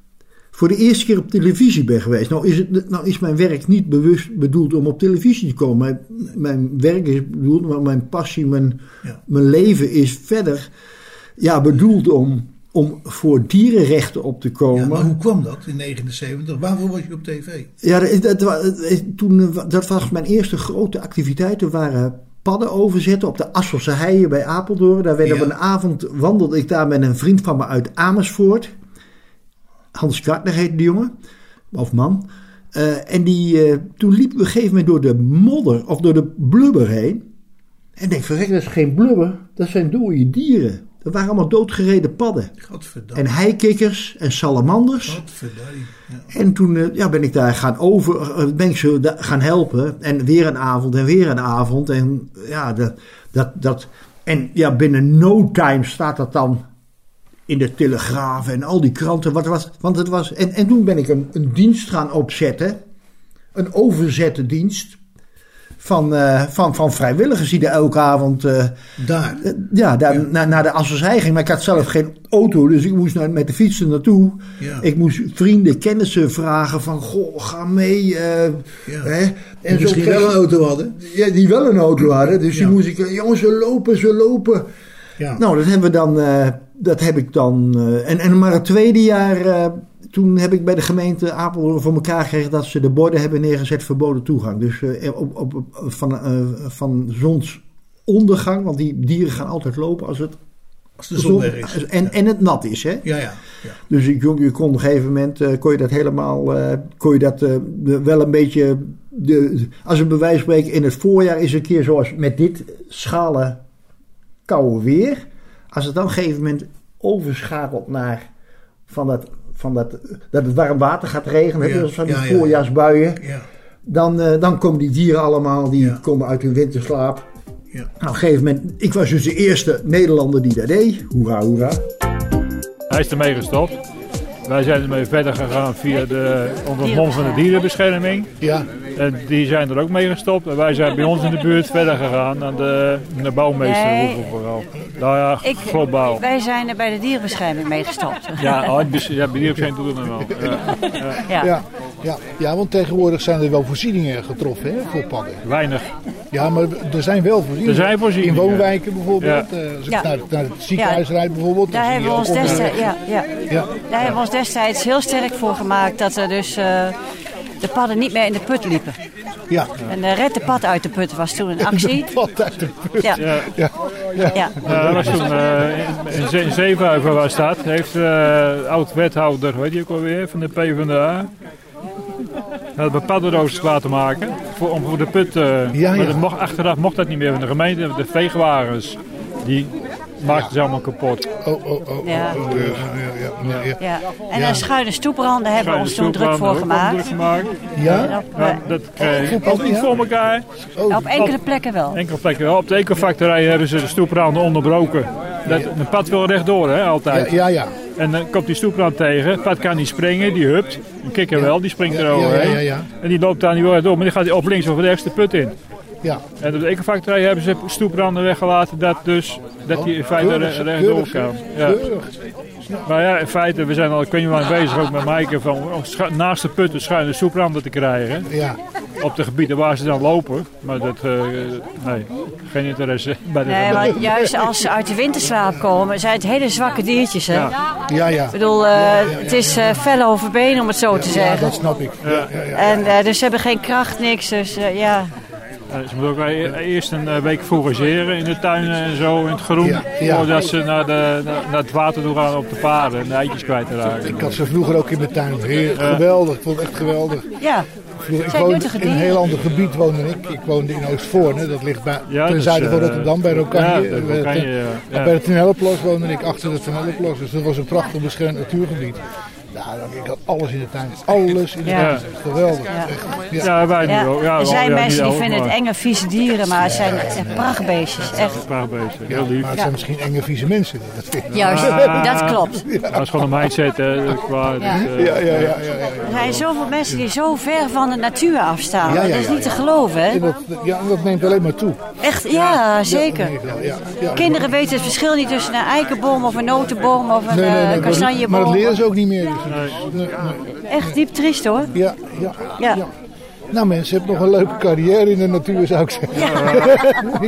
voor de eerste keer op televisie ben geweest. Nou is, het, nou is mijn werk niet bewust bedoeld om op televisie te komen. Mijn, mijn werk is bedoeld, maar mijn passie, mijn, Ja. mijn leven is verder ja, bedoeld om om voor dierenrechten op te komen. Maar hoe kwam dat in 79? Waarvoor was je op tv? Ja, dat, dat, toen, dat was mijn eerste grote activiteit. Er waren padden overzetten op de Asselse Heien bij Apeldoorn. Daar werd Ja. op een avond wandelde ik daar met een vriend van me uit Amersfoort. Hans Kartner heette die jongen, of man. Eh, en die, eh, toen liepen we op een gegeven moment door de modder of door de blubber heen. En ik denk, verrek, dat is geen blubber, dat zijn dode dieren. Dat waren allemaal doodgereden padden. En heikikkers en salamanders. Ja. En toen eh, ja, ben ik daar gaan over, eh, ben ik ze gaan helpen. En weer een avond en weer een avond. En ja, dat, dat, dat, en ja, binnen no time staat dat dan in de Telegraaf en al die kranten. Wat was, want het was, en, en toen ben ik een, een dienst gaan opzetten. Een overzette dienst. Van, eh, van, van vrijwilligers die er elke avond. eh, Daar. ja, daar, Naar, naar de Asselsheim ging. Maar ik had zelf geen auto, dus ik moest naar, met de fiets er naartoe. Ja. Ik moest vrienden, kennissen vragen van, goh, ga mee. hè? En zo misschien kreeg- wel een auto hadden. Ja, die wel een auto hadden. Dus die moest ik, jongens, ze lopen, ze lopen. Ja. Nou, dat hebben we dan, dat heb ik dan. en, en maar het tweede jaar, toen heb ik bij de gemeente Apeldoorn voor elkaar gekregen dat ze de borden hebben neergezet verboden toegang. Dus eh, op, op, van, eh, van zonsondergang, want die dieren gaan altijd lopen als het. Als de zon weg is. En, en het nat is, hè? Ja, ja. ja. Dus ik, je kon op een gegeven moment eh, kon je dat helemaal, kon je dat wel een beetje, de, als een bewijs spreken, in het voorjaar is een keer zoals met dit schalen koude weer. Als het dan op een gegeven moment overschakelt naar van dat, van dat, dat het warm water gaat regenen, Ja, hè, dus van die ja, ja, ja. voorjaarsbuien, Ja. dan, eh, dan komen die dieren allemaal, die Ja. komen uit hun winterslaap. Ja. Nou, op een gegeven moment, ik was dus de eerste Nederlander die dat deed. Hoera, hoera. Hij is ermee gestopt. Wij zijn ermee verder gegaan via de, onder het mom van de dierenbescherming. Ja. En die zijn er ook mee gestopt. En wij zijn bij ons in de buurt verder gegaan aan de, de bouwmeester Nee. Hoeveel vooral. Nou ja, Ik, globaal. wij zijn er bij de dierenbescherming mee gestopt. Ja, oh, ja, bij dierenbescherming doen we het wel. Ja, ja. Ja. Ja, ja, ja, want tegenwoordig zijn er wel voorzieningen getroffen hè, voor padden. Weinig. Ja, maar er zijn wel voorzieningen. Er zijn voorzieningen. In woonwijken bijvoorbeeld. Ja. eh, als ik Ja. naar, naar het ziekenhuis rijd bijvoorbeeld. Daar hebben, we ons destijds, ja, ja. Ja. Daar hebben we ons destijds heel sterk voor gemaakt dat er dus eh, de padden niet meer in de put liepen. Ja. En de red de pad uit de put was toen een actie. De pad uit de put. Ja. Ja. Ja. Ja. Ja. Ja, dat was toen eh, in, in, Ze- in Zevenhuizen waar staat, heeft eh oud-wethouder, weet je ook alweer, van de PvdA. Had we paddenroosters laten maken voor, om voor de put. eh, Ja, maar ja. dat mocht, achteraf mocht dat niet meer van de gemeente. De veegwagens, die maakten ze allemaal kapot. Oh, oh, oh. Ja. oh, oh, ja, ja, ja, ja. Ja. En een schuine stoepranden hebben we ons toen druk voor gemaakt. Druk gemaakt. Ja? Eh, dat krijg je ook niet voor elkaar. op enkele plekken wel. Enkele plekken wel. Op de ecofactorij hebben ze de stoepranden onderbroken. Dat, een pad wil rechtdoor, hè, altijd. Ja, ja, ja. En dan komt die stoeprand tegen. Het pad kan niet springen, die hupt. Een kikker wel, die springt Ja, eroverheen. ja, ja, ja. En die loopt daar niet weer door, maar die gaat op links of rechts de put in. Ja. En op de ecofactorij hebben ze stoepranden weggelaten dat, dus, dat die in feite keurig, re- rechtdoor kan. Ja. Maar ja, in feite, we zijn al, ik weet niet hoe lang bezig ook met Maaike van om naast de putten schuine stoepranden te krijgen. Ja. Op de gebieden waar ze dan lopen. Maar dat, eh, nee, geen interesse bij de Nee, maar juist als ze uit de winterslaap komen, zijn het hele zwakke diertjes. Hè? Ja. Ja, ja. Ik bedoel, eh, het is eh fel over been om het zo te Ja, zeggen. dat snap ik. Ja, ja, ja. En eh, dus ze hebben geen kracht, niks. Dus ja. Ze moeten ook wel e- eerst een eh, week fourageren in de tuin en zo, in het groen. Ja, ja. Voordat ze naar, de, naar, het water toe gaan op de paarden en de eitjes kwijt te raken. Ik had ze vroeger ook in mijn tuin. Heer, Geweldig, ik vond het echt geweldig. Ja, Vroeger, ik woonde in een heel ander gebied woonde ik. Ik woonde in Oostvoorne, dat ligt bij, Ja, ten dus, zuiden van eh, Rotterdam, bij Rokanje. ja, bij de- ja. Ja. Bij de woonde ik, achter de Tunellenplas. Dus dat was een prachtig beschermd natuurgebied. Ja, dan- ik alles in de tuin. Alles in de Ja. tuin. Geweldig. Ja. Wij ja. nu ook. Ja, er zijn ja, mensen die vinden het enge, vieze dieren, maar het zijn echt prachtbeestjes. Echt. Prachtbeesten, Ja, heel lief. maar het zijn misschien enge vieze mensen. Dat vind ik. Juist, dat klopt. Dat is gewoon een mindset, hè. Qua, Ja. dat, eh, Ja, ja, ja. ja, ja. Er zijn zoveel mensen die zo ver van de natuur afstaan. Ja, ja, dat is niet te geloven, hè? Dat, ja, dat neemt alleen maar toe. Echt, ja, zeker. Ja, ja, ja. Kinderen weten het verschil niet tussen een eikenboom of een notenboom of een Nee, nee, eh, nee, kastanjeboom. maar dat leren ze ook niet meer. Nee, nee. Echt diep triest hoor. Ja, ja, Ja. ja. Nou mensen, heb nog een leuke carrière in de natuur zou ik zeggen.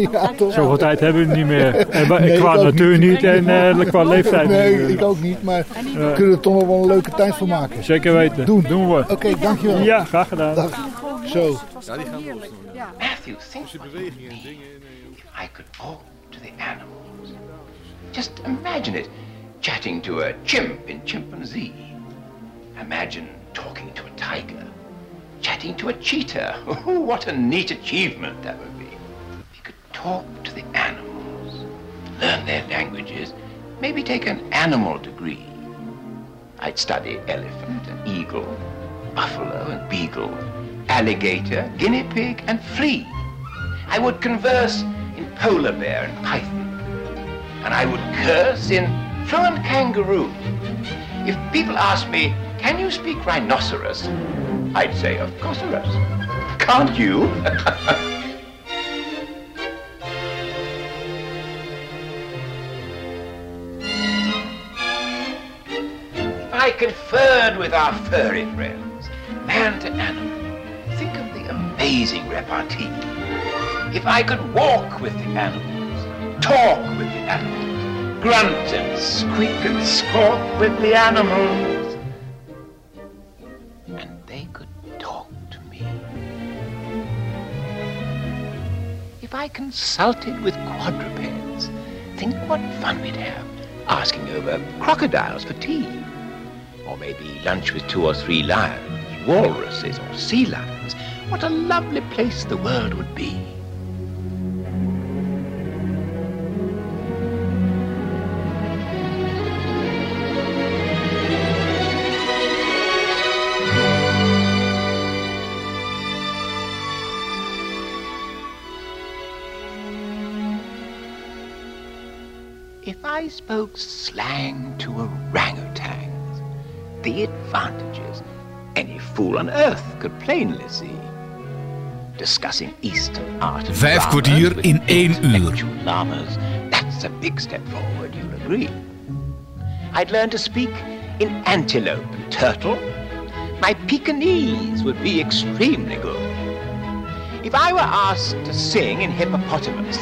Ja, toch? Zoveel tijd hebben we niet meer. En, Nee, ik qua natuur niet. niet, en eh, qua leeftijd Nee, niet. ik ook niet, maar we Ja. kunnen er toch nog wel een leuke tijd van maken. Zeker weten. Doen. Doen we. Oké, dankjewel. Ja, graag gedaan. Dag. Zo. Matthew, think what it would mean if I could talk to the animals. Just imagine it, chatting to a chimp in chimpanzee. Imagine talking to a tiger, chatting to a cheetah. Oh, what a neat achievement that would be. We could talk to the animals, learn their languages, maybe take an animal degree. I'd study elephant and eagle, buffalo and beagle, alligator, guinea pig, and flea. I would converse in polar bear and python. And I would curse in fluent kangaroo. If people ask me, can you speak rhinoceros? I'd say, of course, Can't you? I conferred with our furry friends, man to animal. Think of the amazing repartee. If I could walk with the animals, talk with the animals, grunt and squeak and squawk with the animals, If I consulted with quadrupeds, think what fun we'd have asking over crocodiles for tea. Or maybe lunch with two or three lions, walruses, or sea lions. What a lovely place the world would be. Spoke slang to orangutans, the advantages any fool on earth could plainly see. Discussing Eastern art and Vijf kwartier in één uur. llamas, that's a big step forward, you'll agree. I'd learn to speak in antelope and turtle. My Pekingese would be extremely good. If I were asked to sing in hippopotamus,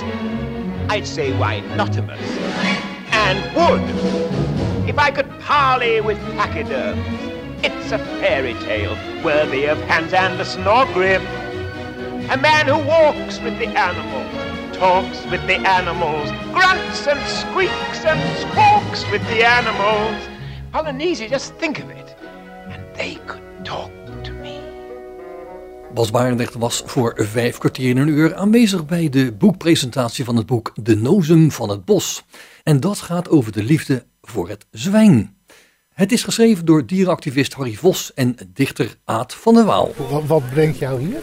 I'd say why If I could parley with pachyderms, it's a fairy tale worthy of Hans Andersen or Grimm. A man who walks with the animals, talks with the animals, grunts and squeaks and squawks with the animals. Polynesia, just think of it. Bas Barendrecht was voor vijf kwartier in een uur aanwezig bij de boekpresentatie van het boek De Nozem van het Bos. En dat gaat over de liefde voor het zwijn. Het is geschreven door dierenactivist Harry Vos en dichter Aad van der Waal. Wat, wat brengt jou hier?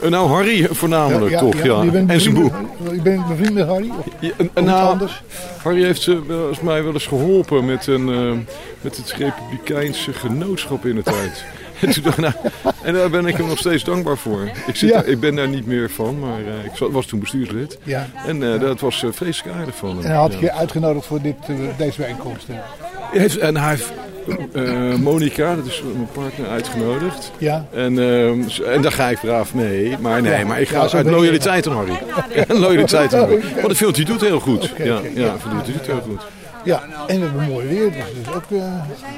Eh, Nou, Harry voornamelijk toch, ja. En zijn boek. Je bent bevriend met Harry? Of, Ja, en- of en iets nou, anders? Harry heeft eh, wel eens mij wel eens geholpen met, een, eh, met het Republikeinse genootschap in de tijd. En, nou, en daar ben ik hem nog steeds dankbaar voor. Ik, zit Ja. daar- ik ben daar niet meer van, maar eh, ik was toen bestuurslid. Ja. En eh, dat was eh, vreselijk aardig van hem. En hij had Ja. je uitgenodigd voor dit, deze bijeenkomst. heeft, en hij heeft Monica, dat is mijn partner, uitgenodigd. Ja. En, ehm, en daar ga ik braaf mee. Maar nee, maar ik ga uit loyaliteit aan Harry. Ja, loyaliteit aan Harry. Want ik vind hij doet heel goed. Ja, ja, hij doet heel goed. Ja, en we hebben mooi weer. Dus dat is ook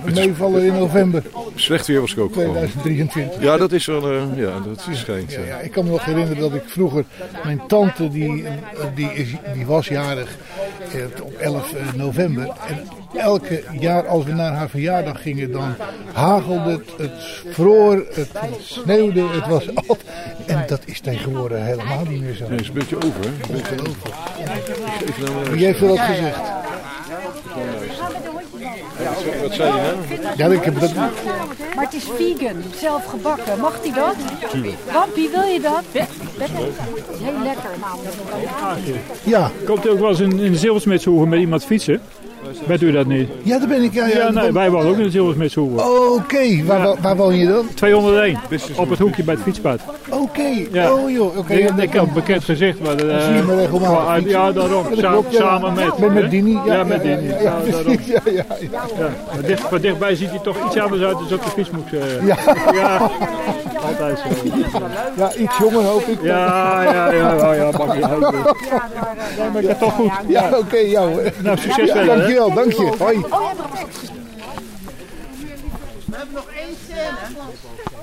eh, meevallen in november Slecht weer was ik ook gewoon. 2023. Ja, dat is wel, eh, ja, dat schijnt. Ja, ja. ja, ik kan me nog herinneren dat ik vroeger, mijn tante die, die, is, die was jarig eh, op 11 november. En elke jaar als we naar haar verjaardag gingen, dan hagelde het, het vroor, het sneeuwde, het was altijd... En dat is tegenwoordig helemaal niet meer zo. Nee, is een beetje over. hè? Een beetje over. Ik geef eh, Wie heeft wat gezegd? Wat zei je nou? Ja, ik heb dat... Maar het is vegan, zelf gebakken. Mag die dat? Wampie, wil je dat? Heel lekker. Ja. Komt ook wel eens in, in de zilversmitshoeven met iemand fietsen? Weet u dat niet? Ja, daar ben ik. Ja, ja, Ja, nee, wij wonen ook in het Zilversmitshoeven. Oké, waar, waar, waar woon je dan? 201, op het hoekje bij het fietspad. Oké, Ja. oh joh. oké. ik, ja, ik heb een bekend gezicht. Maar, eh, zie je me regelmatig. Ja, daarom. Ja, dat Sa- ja. Samen met... Met-? Dini, ja, Ja, ja, met ja, Dini. ja, Ja, ja, ja, ja, Ja, maar dicht, van dichtbij ziet hij toch iets anders uit dan op de fietsmoek. eh. Ja. ja, altijd zo. Ja, iets jonger hoop ik. Ja, ja, ja, ja, ja. Ja, ik toch goed. Ja, oké, jou. Nou, succes Ja, verder, hè. Dankjewel, dank je. Hoi. We hebben nog één scène.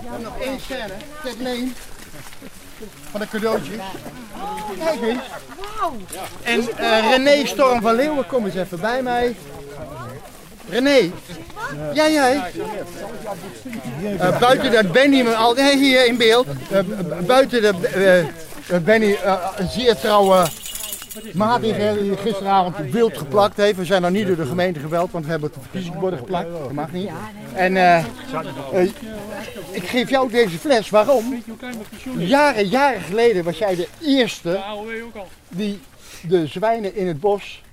We hebben nog één scène. Kijk, nee. Van de cadeautjes. Kijk eens. En eh, René Storm van Leeuwen, kom eens even bij mij. René. Ja, jij. Eh, buiten dat Benny me al hier in beeld. Eh, buiten de Benny een zeer trouwe maat die die gisteravond wild geplakt heeft. We zijn nog niet door de gemeente gebeld, want we hebben het verkiezingsborden geplakt. Dat mag niet. En eh, eh, ik geef jou deze fles. Waarom? Jaren, jaren geleden was jij de eerste die de zwijnen in het bos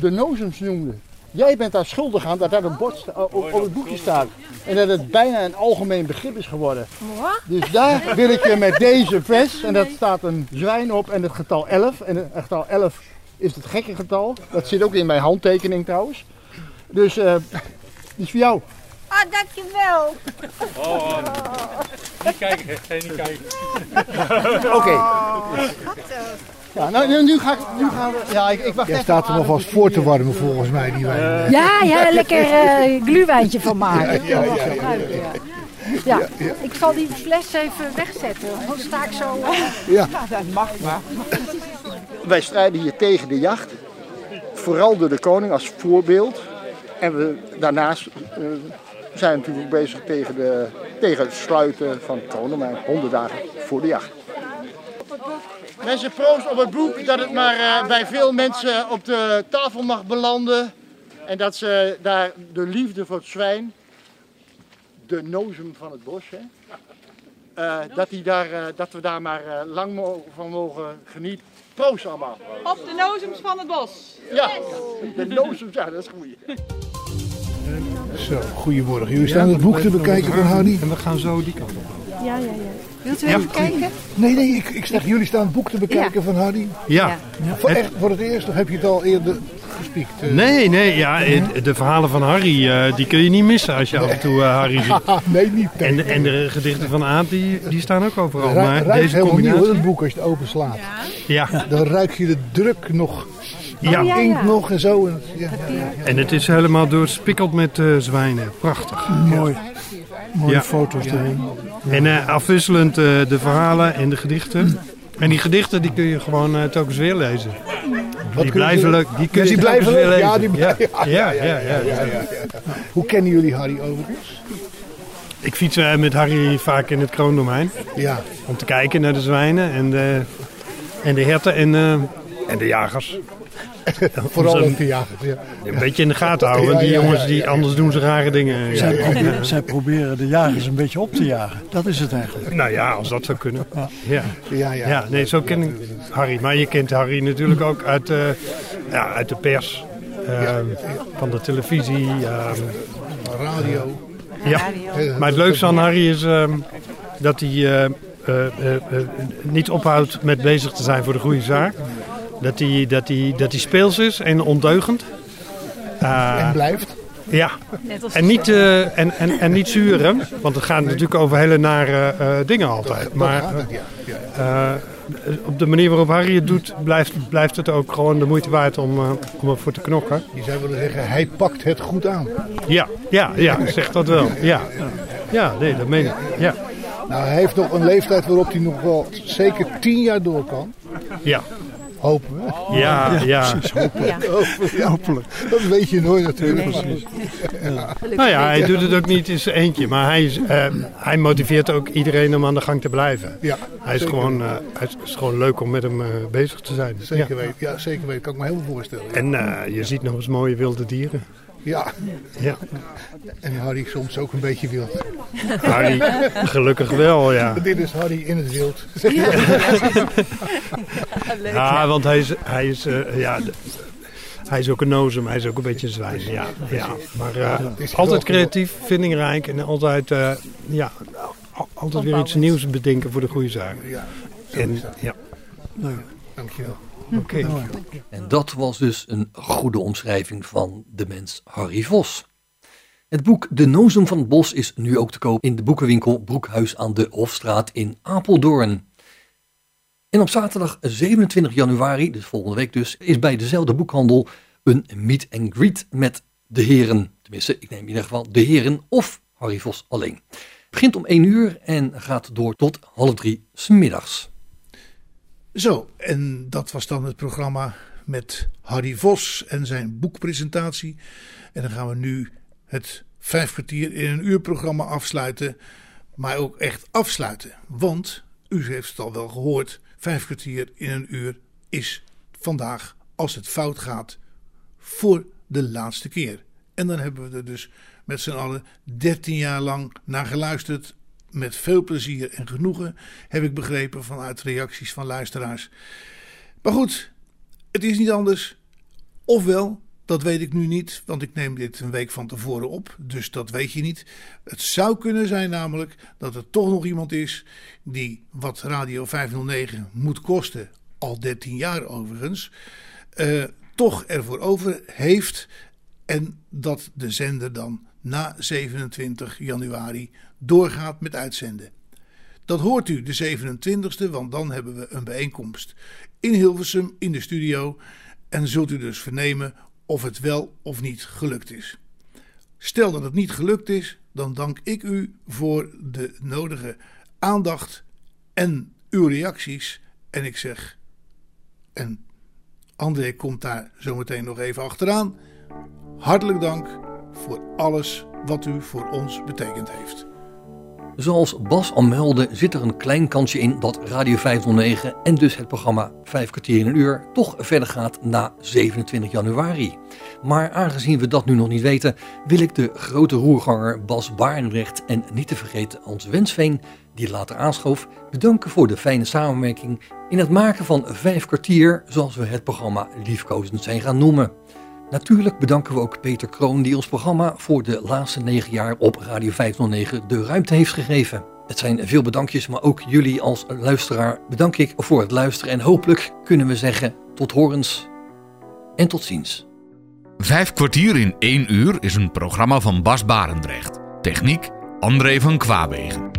de nozems noemde. Jij bent daar schuldig aan dat dat op, bord op, op het boekje staat. En dat het bijna een algemeen begrip is geworden. Dus daar wil ik je met deze fles, en dat staat een zwijn op en het getal 11. En het getal 11 is het gekke getal. Dat zit ook in mijn handtekening trouwens. Dus eh die is voor jou. Ah, dankjewel. Oh, niet kijken, niet kijken. Oké. Ja, nou, nu, nu, ga ik, nu gaan we. Ja, ik, ik wacht Jij even staat er aan. alvast voor te warmen volgens mij, die wijn. Ja, ja, lekker eh gluwijntje van maken. Ja, ja, ja, ja, Ja, ik zal die fles even wegzetten. Dan sta ik zo. eh, Ja. dat mag maar. Wij strijden hier tegen de jacht. Vooral door de koning als voorbeeld. En we, daarnaast eh, zijn we natuurlijk ook bezig tegen, de, tegen het sluiten van Konemijn. 100 dagen voor de jacht. Mensen, proost op het boek dat het maar eh, bij veel mensen op de tafel mag belanden. En dat ze daar de liefde voor het zwijn, de nozem van het bos, hè, eh, dat, die daar, eh, dat we daar maar lang mo- van mogen genieten. Proost allemaal. Op de nozems van het bos. Ja, de nozems, ja, dat is goed. Zo, goedemorgen. Jullie staan het boek te bekijken van Harry. En we gaan zo die kant op. Ja, ja, ja. Wilt u Ja. even kijken? Nee, nee, ik, ik zeg, jullie staan het boek te bekijken van Harry. Ja. Voor, echt, voor het eerst, of heb je het al eerder gespiekt? eh? Nee, nee, ja, het- de verhalen van Harry, eh, die kun je niet missen als je af en toe eh, Harry ziet. nee, niet. En, en de gedichten van Aad, die, die staan ook overal. Maar ruikt deze helemaal nieuw, combinatie... het boek, als je het openslaat. Ja. Dan ruik je de druk nog. Ja. De Ja, inkt ja. nog en zo. En, ja, ja. En het is helemaal doorspikkeld met eh, zwijnen. Prachtig. Mooi. Mooie Ja. foto's erin. En eh, afwisselend eh, de verhalen en de gedichten. En die gedichten die kun je gewoon eh, telkens weer lezen. Wat die je- blijven leuk. Die kun je die telkens blijven weer leuk. lezen. Ja, die ja. blijven- Ja, ja, ja, ja, ja. Hoe kennen jullie Harry overigens? Ik fiets met Harry vaak in het kroondomein. Ja. Om te kijken naar de zwijnen en de, en de herten en, eh, en de jagers. Vooral de jagers, ja. Een beetje in de gaten houden. Die jongens, die, anders doen ze rare dingen. Zij, proberen, zij proberen de jagers een beetje op te jagen. Dat is het eigenlijk. Nou ja, als dat zou kunnen. Ja, ja, ja. nee, zo ken ik Harry. Maar je kent Harry natuurlijk ook uit, eh, ja, uit de pers, ehm, van de televisie. ehm, Radio. ja, maar het leukste aan Harry is ehm, dat hij eh, eh, niet ophoudt met bezig te zijn voor de goede zaak. Dat hij, dat hij, dat hij speels is en ondeugend. Eh, En blijft. Ja, en niet, eh, en, en, en niet zuren, want het gaat natuurlijk over hele nare eh, dingen altijd. Maar eh, op de manier waarop Harry het doet, blijft, blijft het ook gewoon de moeite waard om, eh, om ervoor te knokken. Je zou willen zeggen, hij pakt het goed aan. Ja, ja, ja, zeg dat wel. Ja, ja nee, dat meen ik. Ja, Nou, hij heeft nog een leeftijd waarop hij nog wel zeker tien jaar door kan. ja. Hopen we. Ja, ja. precies. Hopelijk. Ja. Hopelijk. Dat weet je nooit natuurlijk. Nee, precies. Nou ja, hij doet het ook niet in zijn eentje, maar hij, is, eh, hij motiveert ook iedereen om aan de gang te blijven. Ja, hij, is zeker. gewoon, eh, het is gewoon leuk om met hem eh, bezig te zijn. Zeker Ja. weten. Ja, zeker weten. Kan ik me helemaal voorstellen. En eh, je ziet nog eens mooie wilde dieren. Ja. Ja. En Harry soms ook een beetje wild. Harry, gelukkig wel, ja. Dit is Harry in het wild. Ja, want hij is, hij is eh, ja, Hij is ook een nozem, hij is ook een beetje een zwijn. Ja, ja. Maar eh, altijd creatief, vindingrijk en altijd, eh, ja, al- altijd weer iets nieuws bedenken voor de goede zaak. Ja, En, ja. Nou, dankjewel. Oké. En dat was dus een goede omschrijving van de mens Harry Vos. Het boek De Nozem van het Bos is nu ook te koop in de boekenwinkel Broekhuis aan de Hofstraat in Apeldoorn. En op zaterdag 27 januari, dus volgende week dus, is bij dezelfde boekhandel een meet and greet met de heren. Tenminste, ik neem in ieder geval de heren of Harry Vos alleen. Begint om 1 uur en gaat door tot half drie 's middags. Zo, en dat was dan het programma met Harry Vos en zijn boekpresentatie. En dan gaan we nu het vijf kwartier in een uur programma afsluiten. Maar ook echt afsluiten. Want, u heeft het al wel gehoord, vijf kwartier in een uur is vandaag, als het fout gaat, voor de laatste keer. En dan hebben we er dus met z'n allen 13 jaar lang naar geluisterd. Met veel plezier en genoegen, heb ik begrepen vanuit reacties van luisteraars. Maar goed, het is niet anders. Ofwel, dat weet ik nu niet, want ik neem dit een week van tevoren op, dus dat weet je niet. Het zou kunnen zijn namelijk dat er toch nog iemand is die wat Radio 509 moet kosten, al 13 jaar overigens, eh, toch ervoor over heeft en dat de zender dan na 27 januari doorgaat met uitzenden. Dat hoort u de 27e, want dan hebben we een bijeenkomst in Hilversum in de studio en zult u dus vernemen of het wel of niet gelukt is. Stel dat het niet gelukt is, dan dank ik u voor de nodige aandacht en uw reacties. En ik zeg, en André komt daar zometeen nog even achteraan. Hartelijk dank voor alles wat u voor ons betekend heeft. Zoals Bas al meldde zit er een klein kansje in dat Radio 509 en dus het programma 5 kwartier in een uur toch verder gaat na 27 januari. Maar aangezien we dat nu nog niet weten, wil ik de grote roerganger Bas Barendrecht en niet te vergeten Hans Wensveen, die later aanschoof, bedanken voor de fijne samenwerking in het maken van 5 kwartier, zoals we het programma liefkozend zijn gaan noemen. Natuurlijk bedanken we ook Peter Kroon die ons programma voor de laatste negen jaar op Radio 509 de ruimte heeft gegeven. Het zijn veel bedankjes, maar ook jullie als luisteraar bedank ik voor het luisteren en hopelijk kunnen we zeggen tot horens en tot ziens. Vijf kwartier in één uur is een programma van Bas Barendrecht. Techniek André van Kwaabegen.